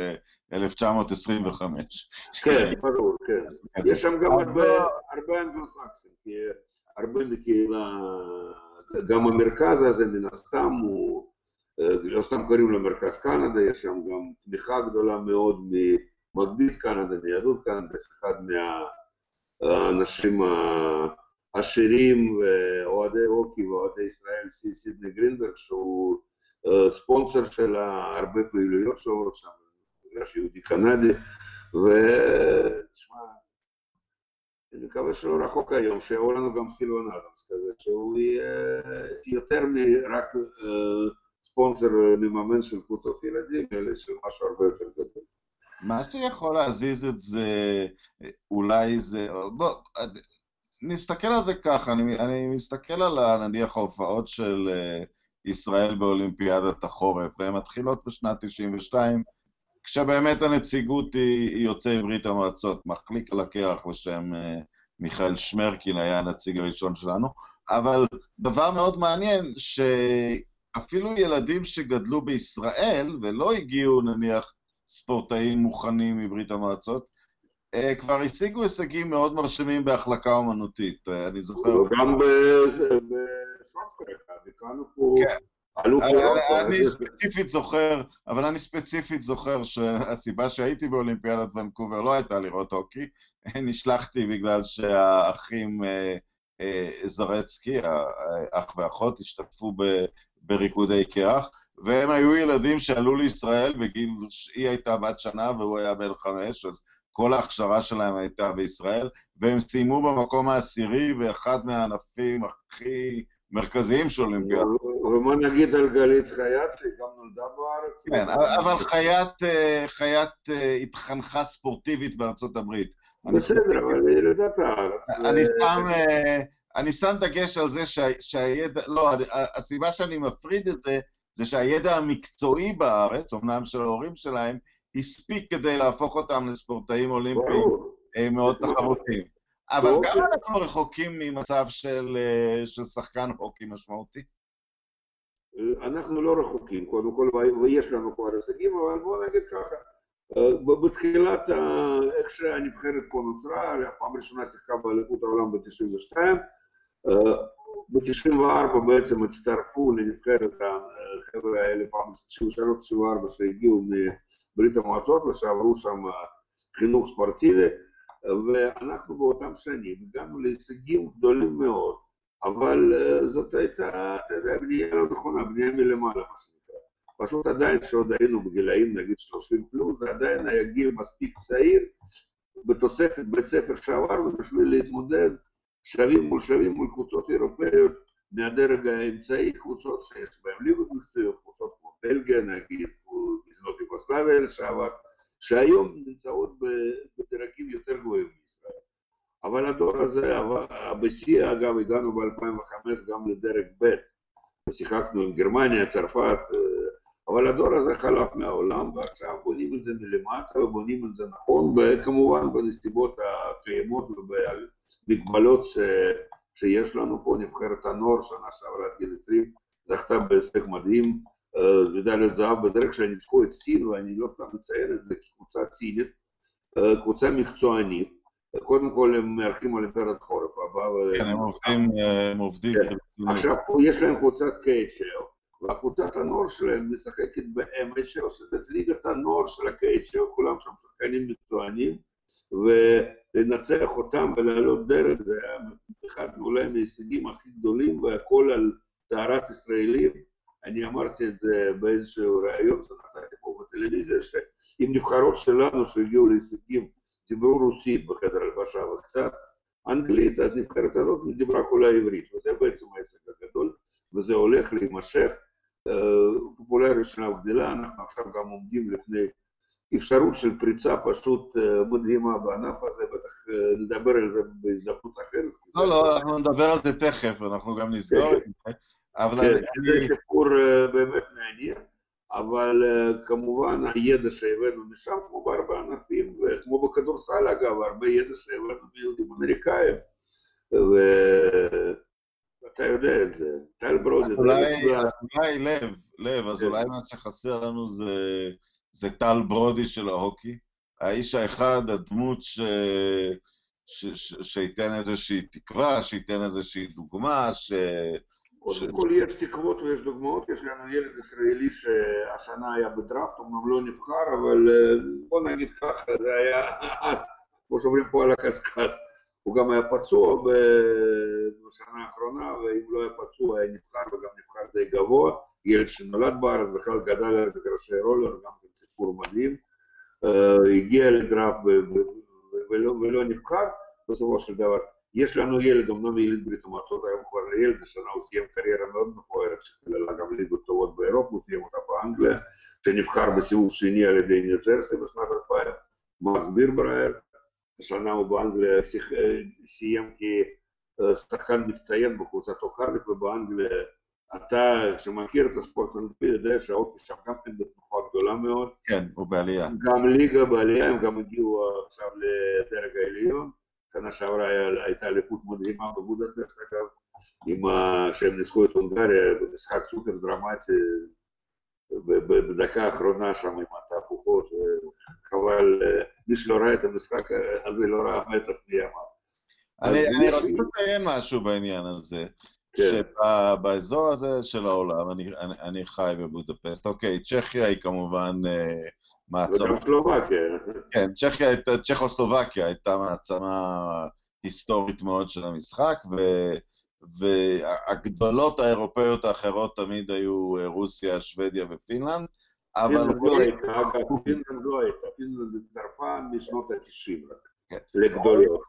1925. כן, ברור, כן. יש שם גם הרבה אנגלוסקסים, כי הרבה מקהילה, גם המרכז הזה מן הסתם הוא, לא סתם קוראים לו מרכז קנדה, יש שם גם תמיכה גדולה מאוד ממגבית קנדה, מיהדות קנדה, אחד מה... האנשים העשירים ואוהדי הוקי ואוהדי ישראל, סידני גרינברג, שהוא ספונסר של הרבה פעילויות שעוברות שם, בגלל שיהודי קנדי, ותשמע, אני מקווה שלא רחוק היום, שיבוא לנו גם סילבן אדמס כזה, שהוא יהיה יותר מרק ספונסר מממן של קבוצות ילדים, אלא של משהו הרבה יותר גדול. מה שיכול להזיז את זה, אולי זה... בוא, נסתכל על זה ככה, אני, אני מסתכל על נניח ההופעות של ישראל באולימפיאדת החורף, והן מתחילות בשנת 92, כשבאמת הנציגות היא, היא יוצאי ברית המועצות, מחליק על הקרח בשם מיכאל שמרקין היה הנציג הראשון שלנו, אבל דבר מאוד מעניין, שאפילו ילדים שגדלו בישראל ולא הגיעו נניח ספורטאים מוכנים מברית המועצות, כבר השיגו הישגים מאוד מרשימים בהחלקה אומנותית, אני זוכר. גם בשורטטרק, ביקרנו פה... אני ספציפית זוכר, אבל אני ספציפית זוכר שהסיבה שהייתי באולימפיאדת ונקובר לא הייתה לראות הוקי, נשלחתי בגלל שהאחים זרצקי, האח ואחות, השתתפו בריקודי קרח, והם היו ילדים שעלו לישראל בגיל, היא הייתה בת שנה והוא היה בן חמש, אז כל ההכשרה שלהם הייתה בישראל, והם סיימו במקום העשירי באחד מהענפים הכי מרכזיים של אולימפיאדה. ומה נגיד על גלית חייט, שהיא גם נולדה בארץ? כן, אבל חייט, חייט התחנכה ספורטיבית בארצות הברית. בסדר, אבל היא ילידת הארץ. אני שם... אני שם דגש על זה שהידע, לא, הסיבה שאני מפריד את זה, זה שהידע המקצועי בארץ, אמנם של ההורים שלהם, הספיק כדי להפוך אותם לספורטאים אולימפיים מאוד תחרותיים. אבל גם אנחנו רחוקים ממצב של, של שחקן הוקי משמעותי. אנחנו לא רחוקים, קודם כל, ויש לנו כבר הישגים, אבל בואו נגיד ככה, בתחילת, איך שהנבחרת פה נוצרה, הפעם הראשונה שיחקה באליפות העולם ב-92, ב-94 בעצם הצטרפו לנבחרת החבר'ה האלה, פעם 93-94 שהגיעו מברית המועצות ושעברו שם חינוך ספורטיבי, ואנחנו באותם שנים הגענו להישגים גדולים מאוד, אבל זאת הייתה, אתה יודע, בנייה לא נכונה, בנייה מלמעלה, מה שנקרא. פשוט עדיין כשעוד היינו בגילאים נגיד 30 פלוס, זה עדיין היה גיל מספיק צעיר, בתוספת בית ספר שעברנו בשביל להתמודד שווים מול שווים מול קבוצות אירופאיות מהדרג האמצעי, קבוצות שיש בהן ליגות מקצועיות, קבוצות כמו בלגיה נגיד, מדינות יוגוסלביה לשעבר, שהיום נמצאות בדרגים יותר גבוהים מישראל. אבל הדור הזה, בשיא אגב הגענו ב-2005 גם לדרג ב', ושיחקנו עם גרמניה, צרפת, אבל הדור הזה חלף מהעולם, ועכשיו בונים את זה מלמטה ובונים את זה נכון, וכמובן בנסיבות הקיימות ובמגבלות ש... שיש לנו פה, נבחרת הנוער שנה שעברה עד גיל 20, זכתה בהישג מדהים, מדליית זהב בדרך כלל ניצחו את סין, ואני לא סתם מציין את זה כקבוצה סינית, קבוצה מקצוענית, קודם כל הם מארחים אולימפיאדת חורף הבא. כן, הם עובדים, הם עובדים. עכשיו, יש להם קבוצת KHL. והקבוצת הנוער שלהם משחקת ב-MHL, שזה ליגת הנוער של ה-KHL, כולם שם שחקנים מקצוענים, ולנצח אותם ולעלות דרך, זה היה אחד אולי מההישגים הכי גדולים, והכל על טהרת ישראלים. אני אמרתי את זה באיזשהו ראיון שנתתי פה בטלוויזיה, שעם נבחרות שלנו שהגיעו להישגים, דיברו רוסית בחדר הלבשה וקצת, אנגלית, אז נבחרת הזאת דיברה כולה עברית, וזה בעצם העסק הגדול, וזה הולך להימשך. הפופולריות שלה גדלה, אנחנו עכשיו גם עומדים לפני אפשרות של פריצה פשוט מדהימה בענף הזה, בטח נדבר על זה בהזדמנות אחרת. לא, לא, אנחנו נדבר על זה תכף, אנחנו גם נסגור את זה. אבל זה סיפור באמת מעניין, אבל כמובן הידע שהבאנו משם, כמו בהרבה ענפים, וכמו בכדורסל אגב, הרבה ידע שהבאנו מיהודים אמריקאים. ואתה יודע את זה, טל ברודי. אולי לב, לב, אז אולי מה שחסר לנו זה טל ברודי של ההוקי. האיש האחד, הדמות ש... שייתן איזושהי תקווה, שייתן איזושהי דוגמה, ש... קודם כל יש תקוות ויש דוגמאות, יש לנו ילד ישראלי שהשנה היה בדראפט, אמנם לא נבחר, אבל בוא נגיד ככה, זה היה, כמו שאומרים פה על הקשקש, הוא גם היה פצוע בשנה האחרונה, ואם לא היה פצוע היה נבחר וגם נבחר די גבוה, ילד שנולד בארץ, בכלל גדל על מגרשי רולר, גם כן סיפור מדהים, הגיע לדראפט ולא נבחר, בסופו של דבר יש לנו ילד, אמנם ילד ברית המועצות, היום כבר ילד, השנה הוא סיים קריירה מאוד מפוארת, שכללה גם ליגות טובות באירופה, הוא סיים אותה באנגליה, שנבחר בסיבוב שני על ידי ניו ג'רסי בשנת 2000, מקס בירבראייר, השנה הוא באנגליה סיים כשחקן מצטיין בקבוצת קרדיף, ובאנגליה אתה, שמכיר את הספורט האנגלי, יודע שהאופי שם גם כן בתנוחה גדולה מאוד. כן, הוא בעלייה. גם ליגה בעלייה, הם גם הגיעו עכשיו לדרג העליון. שנה שעברה הייתה אליפות מדהימה בבודפשט, אגב, עם שהם ניצחו את הונגריה במשחק סופר דרמטי בדקה האחרונה שם עם התהפוכות, חבל, מי שלא ראה את המשחק הזה לא ראה מתח מימיו. אני רוצה לציין משהו בעניין הזה. כן. שבאזור הזה של העולם, אני, אני, אני חי בבודפסט, אוקיי, צ'כיה היא כמובן מעצמה... וגם סלובקיה. כן, צ'כיה, צ'כוסלובקיה הייתה מעצמה היסטורית מאוד של המשחק, ו, והגדולות האירופאיות האחרות תמיד היו רוסיה, שוודיה ופינלנד, אבל... פינלנד לא הייתה, אגב, פינלנד לא הייתה, פינלנד הצטרפה משנות ה-90 רק. לגדולות.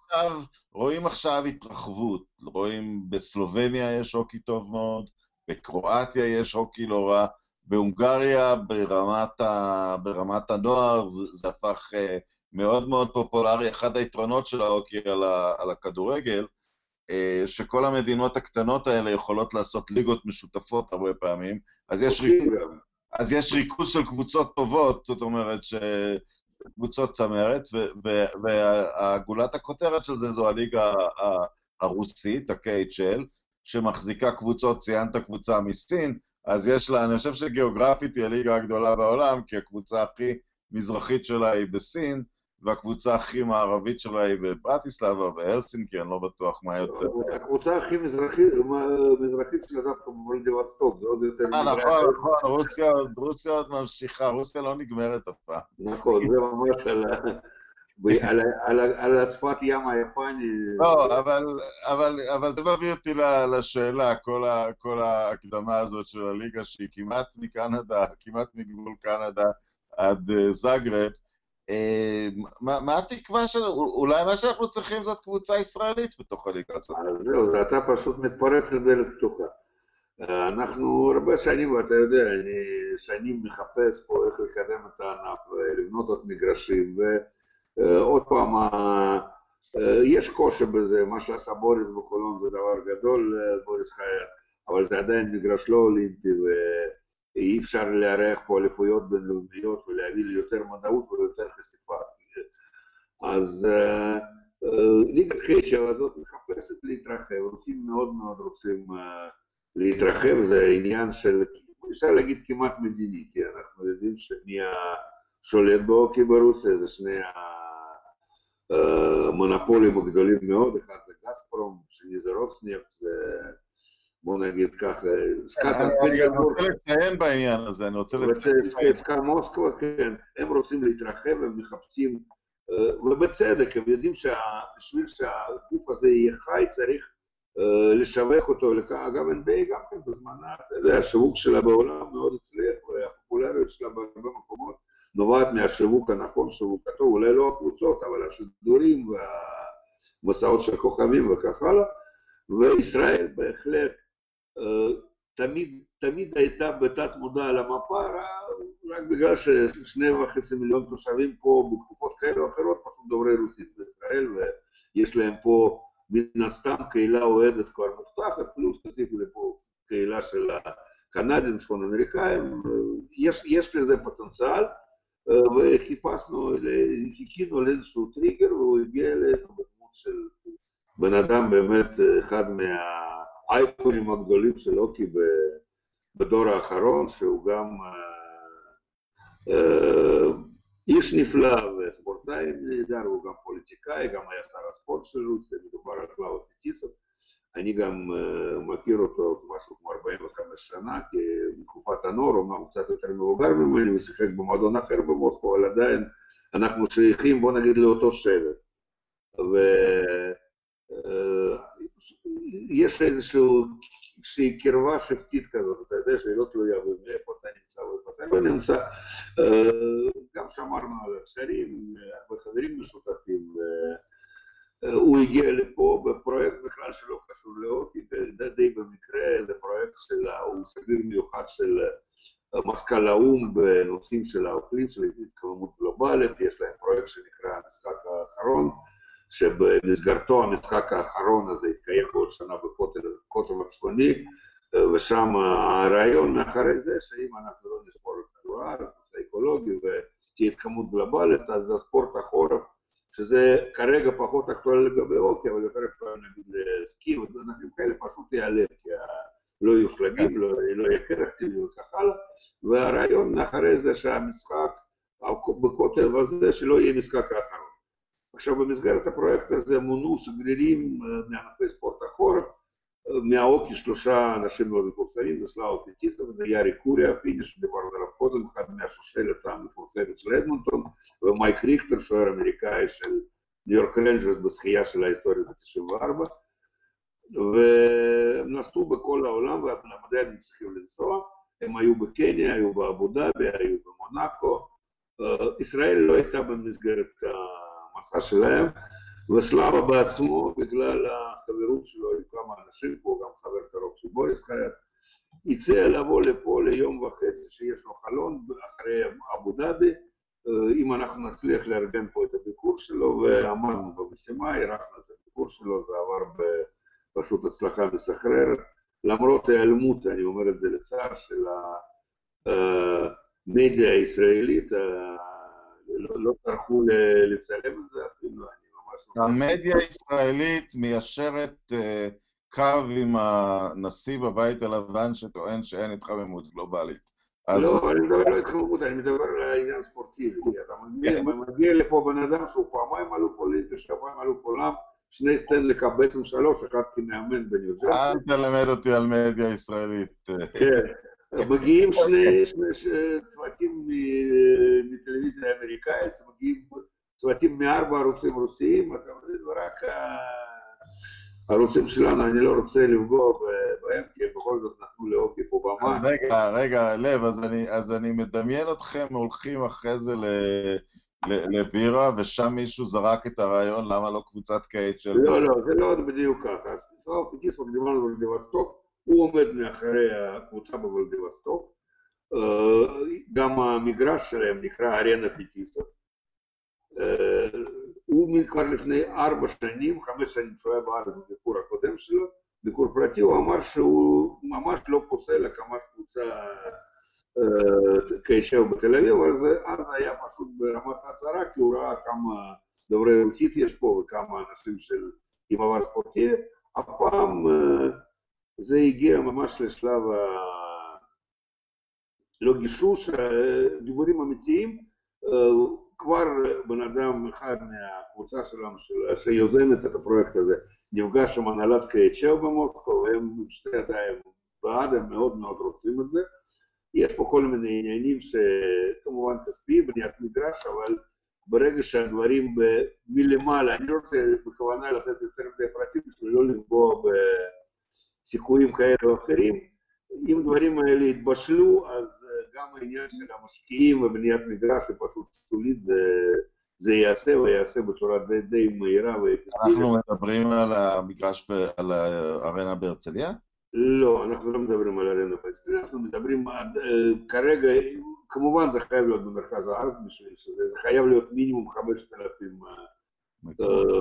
רואים עכשיו התרחבות, רואים בסלובניה יש הוקי טוב מאוד, בקרואטיה יש הוקי לא רע, בהונגריה ברמת, ה, ברמת הנוער זה, זה הפך uh, מאוד מאוד פופולרי. אחד היתרונות של ההוקי על, ה, על הכדורגל, uh, שכל המדינות הקטנות האלה יכולות לעשות ליגות משותפות הרבה פעמים, אז יש, ריכוז, אז יש ריכוז של קבוצות טובות, זאת אומרת ש... קבוצות צמרת, והגולת הכותרת של זה זו הליגה הרוסית, ה-KHL, שמחזיקה קבוצות, ציינת קבוצה מסין, אז יש לה, אני חושב שגיאוגרפית היא הליגה הגדולה בעולם, כי הקבוצה הכי מזרחית שלה היא בסין, והקבוצה הכי מערבית שלה היא בברטיסלבה, בהלסינקי, אני לא בטוח מה יותר. הקבוצה הכי מזרחית, מזרחית שלה דווקא במולדיבסטוק, זה עוד יותר... אה, נכון, נכון, רוסיה עוד ממשיכה, רוסיה לא נגמרת אף פעם. נכון, זה ממש על... על השפת ים היפני. לא, אבל, אבל, אבל זה מביא אותי לשאלה, כל, ה, כל ההקדמה הזאת של הליגה שהיא כמעט מקנדה, כמעט מגבול קנדה עד זאגרב. אה, מה, מה התקווה של... אולי מה שאנחנו צריכים זאת קבוצה ישראלית בתוך הליגה הזאת. אז זהו, אתה פשוט מתפרץ לדלת פתוחה. אה, אנחנו הרבה שנים, ואתה יודע, אני שנים מחפש פה איך לקדם את הענף ולבנות עוד מגרשים, ועוד פעם, יש קושי בזה, מה שעשה בוריס בחולון זה דבר גדול, בוריס חייב, אבל זה עדיין מגרש לא אולימפי, אי אפשר לארח פה אליפויות בינלאומיות ולהביא ליותר מודעות וליותר חשיפה. אז ליגת חשב הזאת מחפשת להתרחב, רוסים מאוד מאוד רוצים להתרחב, זה עניין של, אפשר להגיד כמעט מדיני, כי אנחנו יודעים שמי השולט באוקי ברוסיה זה שני המונופולים הגדולים מאוד, אחד זה גזפרום, שני זה רוסנפט, זה בוא נגיד ככה, אני רוצה לציין בעניין הזה, אני רוצה לציין. סקה מוסקבה, כן, הם רוצים להתרחב, הם מחפשים, ובצדק, הם יודעים שבשביל שהגוף הזה יהיה חי צריך לשווק אותו, אגב NBA גם כן בזמנה, אתה יודע, השיווק שלה בעולם מאוד הצליח, והפופולריות שלה בהרבה מקומות נובעת מהשיווק הנכון, שיווק הטוב, אולי לא הקבוצות, אבל השידורים וה... המסעות של כוכבים וכך הלאה, וישראל בהחלט תמיד, תמיד הייתה בתת מודע על המפה, רק בגלל ששני וחצי מיליון תושבים פה בתקופות כאלה או אחרות פשוט דוברי רוסית בישראל, ויש להם פה מן הסתם קהילה אוהדת כבר מובטחת, פלוס תוסיפו לפה קהילה של הקנדים, צפון אמריקאים, יש, יש לזה פוטנציאל, וחיפשנו, חיכינו לאיזשהו טריגר, והוא הגיע אלינו בדמות של בן אדם באמת אחד מהאייקונים הגדולים של אוקי בדור האחרון, שהוא גם איש נפלא וספורטאי נהדר, הוא גם פוליטיקאי, גם היה שר הספורט של רוסיה, מדובר על סלאווה פטיסוב. אני גם מכיר אותו משהו כמו 45 שנה, כי בתקופת הנוער, אומנם הוא קצת יותר מבוגר ממני, ושיחק במועדון אחר במוסקבה, אבל עדיין אנחנו שייכים, בוא נגיד, לאותו שבט. ויש איזושהי קרבה שבטית כזאת, אתה יודע שהיא לא תלויה באיפה אתה נמצא ואיפה אתה לא נמצא. גם שמרנו על הקשרים, וחברים משותפים. הוא הגיע לפה בפרויקט בכלל שלא קשור לאוטי, די במקרה, זה פרויקט של, הוא שגריר מיוחד של מזכ"ל האו"ם בנושאים של האוכלים, של התקדמות גלובלית, יש להם פרויקט שנקרא המשחק האחרון, שבמסגרתו המשחק האחרון הזה יתקיים בעוד שנה בקוטב הצפוני, ושם הרעיון מאחורי זה, שאם אנחנו לא נספור את כדור הארץ, נושא אקולוגי ותהיה התקדמות גלובלית, אז הספורט החורף שזה כרגע פחות אקטואלי לגבי אוקי, אבל יותר אקטואלי נגיד לסקי ודברים כאלה, פשוט ייעלם, כי לא יהיו שלגים, לא, לא יהיה קרח טבעי וכך הלאה, והרעיון מאחורי זה שהמשחק בקוטב הזה שלא יהיה משחק האחרון. עכשיו במסגרת הפרויקט הזה מונו שגרירים מענפי ספורט החורף, מהוקי שלושה אנשים מאוד מפורסמים, זה סלאווה פטיסוב, זה יארי קורי, פיני שדיברנו עליו קודם, אחד מהשושלת המפורסמת של אדמונטון, ומייק ריכטר, שוער אמריקאי של ניו יורק רנג'רס בזכייה של ההיסטוריה ב-94, והם נסעו בכל העולם, והם עדיין צריכים לנסוע, הם היו בקניה, היו באבו דאבי, היו במונאקו, ישראל לא הייתה במסגרת המסע שלהם, וסלאבה בעצמו, בגלל החברות שלו עם כמה אנשים פה, גם חבר קרוב של בוריס חייר, הציע לבוא לפה ליום וחצי שיש לו חלון אחרי אבו דאבי, אם אנחנו נצליח לארגן פה את הביקור שלו, ועמדנו במשימה, אירחנו את הביקור שלו, זה עבר פשוט הצלחה מסחררת, למרות ההיעלמות, אני אומר את זה לצער, של המדיה הישראלית, לא, לא טרחו לצלם את זה אפילו, המדיה הישראלית מיישרת קו עם הנשיא בבית הלבן שטוען שאין התחממות גלובלית. לא, אני מדבר לא התחממות, אני מדבר על העניין ספורטיבי. אתה מגיע לפה בן אדם שהוא פעמיים אלוף אולימפי, שעתיים אלוף עולם, שני סטנלי קאפ, בעצם שלוש, אחד כמאמן בניו ג'רסי. אל תלמד אותי על מדיה ישראלית. כן. מגיעים שני צוותים מטלוויזיה אמריקאית, מגיעים צוותים מארבע ערוצים רוסיים, אתה מבין, ורק הערוצים שלנו, אני לא רוצה לפגוע בהם, כי הם בכל זאת נתנו להוקי פה במה. רגע, רגע, לב, אז אני, אז אני מדמיין אתכם הולכים אחרי זה ל... לבירה, ושם מישהו זרק את הרעיון למה לא קבוצת KHL של... לא, לא, זה לא בדיוק ככה. סוף סוף דיברנו על ולדיווסטוק, הוא עומד מאחורי הקבוצה בוולדיווסטוק. גם המגרש שלהם נקרא ארנה פטיסוב. הוא כבר לפני ארבע שנים, חמש שנים שהוא היה בארץ בביקור הקודם שלו, ביקור פרטי, הוא אמר שהוא ממש לא פוסל הקמת קבוצה כישב בתל אביב, אבל זה אז היה פשוט ברמת הצהרה, כי הוא ראה כמה דוברי רוסית יש פה וכמה אנשים של עם עבר ספורטיבי. הפעם זה הגיע ממש לשלב ה... לא גישוש, דיבורים אמיתיים. כבר בן אדם אחד מהקבוצה שלנו, שיוזמת את הפרויקט הזה, נפגש עם הנהלת קייצ'או במוסקו, והם שתי ידיים בעד, הם מאוד מאוד רוצים את זה. יש פה כל מיני עניינים שכמובן כספיים, בניית מגרש, אבל ברגע שהדברים מלמעלה, אני לא רוצה בכוונה לתת יותר מדי פרטים בשביל לא לפגוע בסיכויים כאלה או אחרים, אם דברים האלה יתבשלו, אז גם העניין של המשקיעים ובניית מגרש זה פשוט שולית, זה זה ייעשה ויעשה בצורה די, די מהירה. אנחנו מדברים על המגרש, על הארנה בהרצליה? לא, אנחנו לא מדברים על ארנה בהרצליה, אנחנו מדברים על, כרגע, כמובן זה חייב להיות במרכז הארץ בשביל שזה, זה חייב להיות מינימום 5,000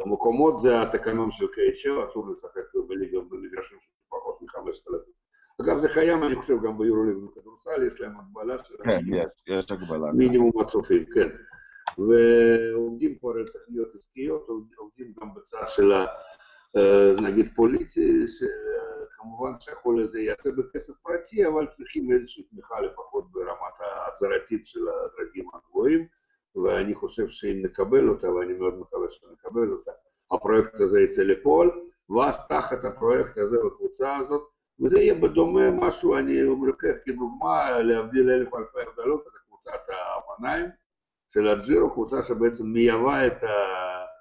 מקומות, זה התקנון של KHL, אסור לשחק בליגה במגרשים של פחות מ-5,000. אגב, זה קיים, אני חושב, גם ביורוליג בכדורסל, יש להם הגבלה של כן, יש, יש הגבלה. מינימום הצופים, כן. ועובדים פה על תוכניות עסקיות, עובדים גם בצד של נגיד פוליטי, שכמובן שהכל הזה יעשה בכסף פרטי, אבל צריכים איזושהי תמיכה לפחות ברמת ההצהרתית של הדרגים הגבוהים, ואני חושב שאם נקבל אותה, ואני מאוד מקווה שנקבל אותה, הפרויקט הזה יצא לפועל, ואז תחת הפרויקט הזה בקבוצה הזאת, וזה יהיה בדומה משהו, אני לוקח כדוגמה, להבדיל אלף אלפי הבדלות, את קבוצת האופניים של הג'ירו, קבוצה שבעצם מייבאה את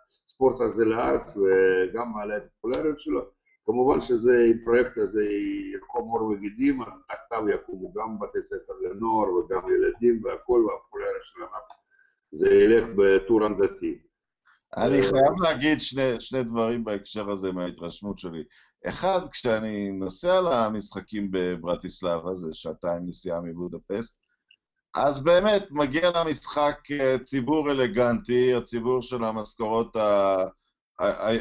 הספורט הזה לארץ וגם מעלה את הפופולריות שלו. כמובן שזה, הפרויקט הזה יקום עור וגידים, תחתיו יקומו גם בתי ספר לנוער וגם ילדים והכל, והפופולריות שלנו. זה ילך בטור הנדסי. אני חייב להגיד שני, שני דברים בהקשר הזה מההתרשמות שלי. אחד, כשאני נוסע למשחקים בברטיסלבה, זה שעתיים נסיעה מבודפסט, אז באמת מגיע למשחק ציבור אלגנטי, הציבור של המשכורות ה...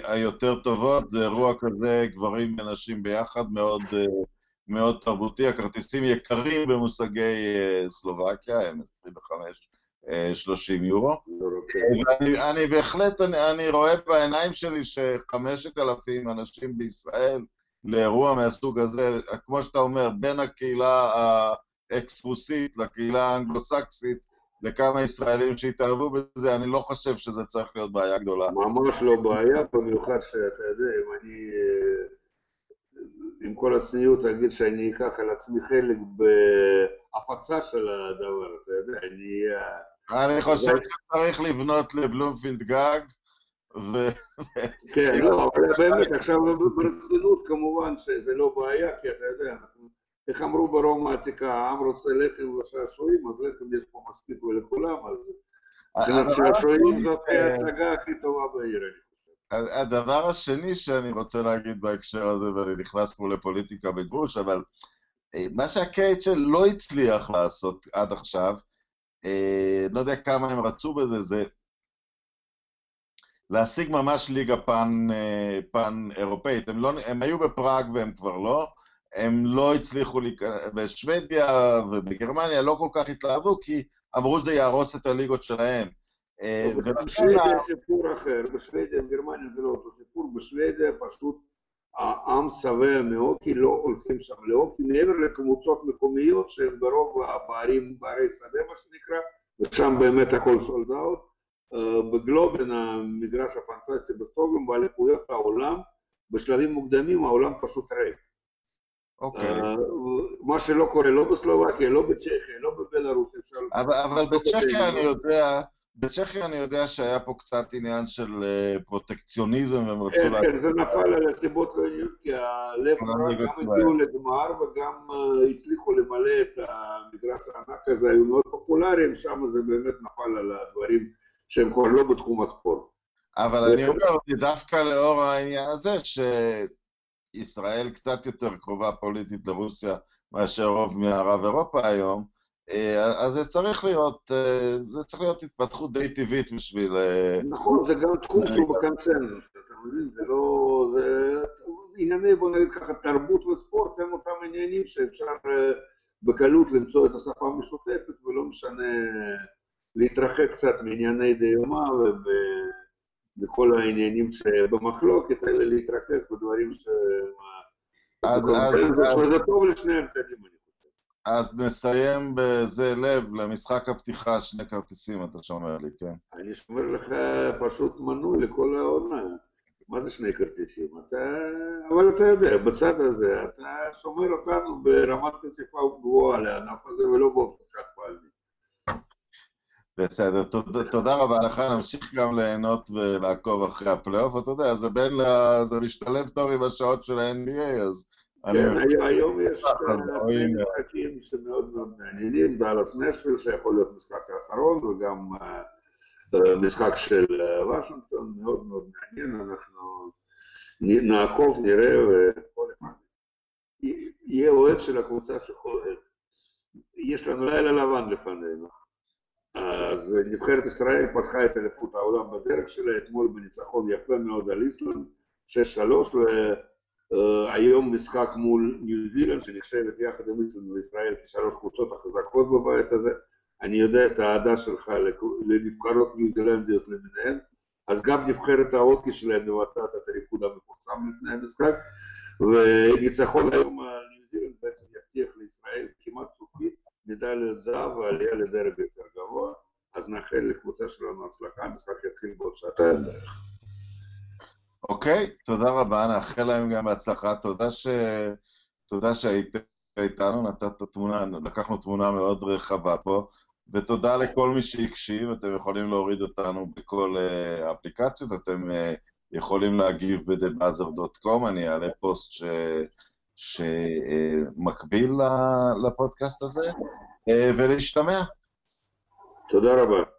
היותר טובות, זה אירוע כזה, גברים ונשים ביחד, מאוד, מאוד תרבותי. הכרטיסים יקרים במושגי סלובקיה, הם 25 30 יורו. ואני אני בהחלט, אני, אני רואה בעיניים שלי שחמשת אלפים אנשים בישראל לאירוע מהסוג הזה, כמו שאתה אומר, בין הקהילה האקספוסית לקהילה האנגלוסקסית, לכמה ישראלים שהתערבו בזה, אני לא חושב שזה צריך להיות בעיה גדולה. ממש לא בעיה, במיוחד שאתה יודע, אם אני, עם כל הצניעות, אגיד שאני אקח על עצמי חלק בהפצה של הדבר, אתה יודע, אני... אני חושב שצריך לבנות לבלומפילד גג, ו... כן, לא, אבל באמת, עכשיו ברצינות כמובן שזה לא בעיה, כי אתה יודע, איך אמרו ברומא העתיקה, העם רוצה לחם ושעשועים, אז לחם יש פה מספיק ולכולם, אז שעשועים זאת ההצגה הכי טובה בעיר, אני. הדבר השני שאני רוצה להגיד בהקשר הזה, ואני נכנס פה לפוליטיקה בגרוש, אבל מה שהקייטשל לא הצליח לעשות עד עכשיו, אה, לא יודע כמה הם רצו בזה, זה להשיג ממש ליגה פן, אה, פן אירופאית. הם, לא, הם היו בפראג והם כבר לא, הם לא הצליחו, להיכנס, בשוודיה ובגרמניה לא כל כך התלהבו, כי אמרו שזה יהרוס את הליגות שלהם. אה, בשוודיה סיפור אחר, בשוודיה וגרמניה זה לא אותו סיפור, בשוודיה פשוט העם שבע מהוקי, לא הולכים שם להוקי, מעבר לקבוצות מקומיות שהן ברוב בערים, בערי שדה מה שנקרא, ושם באמת הכל סולד אאוט. בגלובן, המגרש הפנטסטי בסטוקהולם, באליפויות העולם, בשלבים מוקדמים העולם פשוט ריק. אוקיי. מה שלא קורה לא בסלובקיה, לא בצ'כיה, לא בבלארוס, אפשר... אבל בצ'כיה אני יודע... בצ'כיה אני יודע שהיה פה קצת עניין של פרוטקציוניזם והם רצו... כן, כן, זה נפל על הסיבות לא עניין, כי הלב גם הגיעו לגמר וגם הצליחו למלא את המגרש הענק הזה, היו מאוד פופולריים, שם זה באמת נפל על הדברים שהם כבר לא בתחום הספורט. אבל אני אומר, דווקא לאור העניין הזה, שישראל קצת יותר קרובה פוליטית לרוסיה מאשר רוב מערב אירופה היום, אז זה צריך להיות, זה צריך להיות התפתחות די טבעית בשביל... נכון, זה גם תחום שהוא בקונצנזוס, אתה מבין? זה לא... זה ענייני, בוא נגיד ככה, תרבות וספורט הם אותם עניינים שאפשר בקלות למצוא את השפה המשותפת ולא משנה להתרחק קצת מענייני דיומה ובכל העניינים שבמחלוקת, אלא להתרכז בדברים ש... וזה טוב לשני הצדדים, אז נסיים בזה לב למשחק הפתיחה, שני כרטיסים, אתה שומר לי, כן? אני שומר לך פשוט מנוי לכל העונה. מה זה שני כרטיסים? אתה... אבל אתה יודע, בצד הזה, אתה שומר אותנו ברמת חשיפה גבוהה לענף הזה ולא באופן חד פעמי. בסדר, תודה רבה לך, נמשיך גם ליהנות ולעקוב אחרי הפלייאוף, אתה יודע, זה בין, זה משתלב טוב עם השעות של ה-NBA, אז היום יש משחקים שמאוד מאוד מעניינים, דאלאס נשוויל שיכול להיות משחק האחרון, וגם משחק של וושינגטון, מאוד מאוד מעניין, אנחנו נעקוב, נראה, וכל אחד יהיה אוהד של הקבוצה שחולת. יש לנו לילה לבן לפנינו. אז נבחרת ישראל פתחה את אליפות העולם בדרך שלה, אתמול בניצחון יפה מאוד על איסלנד, 6-3, והיום משחק מול ניו זילנד, שנחשבת יחד עם איסלנד וישראל כשלוש קבוצות החזקות בבית הזה. אני יודע את האהדה שלך לנבחרות ניו זילנדיות למיניהן, אז גם נבחרת ההוקי שלהם מבצעת את הריקוד המפורסם לפני המשחק, וניצחון היום על ניו זילנד בעצם יבטיח לישראל כמעט סופית מדליית זהב ועלייה לדרג יותר גבוה, אז נאחל לקבוצה שלנו הצלחה, המשחק יתחיל בעוד שעתיים בערך. אוקיי, תודה רבה, נאחל להם גם בהצלחה, תודה, ש... תודה שהיית איתנו, נתת תמונה, לקחנו תמונה מאוד רחבה פה, ותודה לכל מי שהקשיב, אתם יכולים להוריד אותנו בכל uh, אפליקציות, אתם uh, יכולים להגיב ב-thebuzzer.com, אני אעלה פוסט ש... שמקביל לפודקאסט הזה, ולהשתמע. תודה רבה.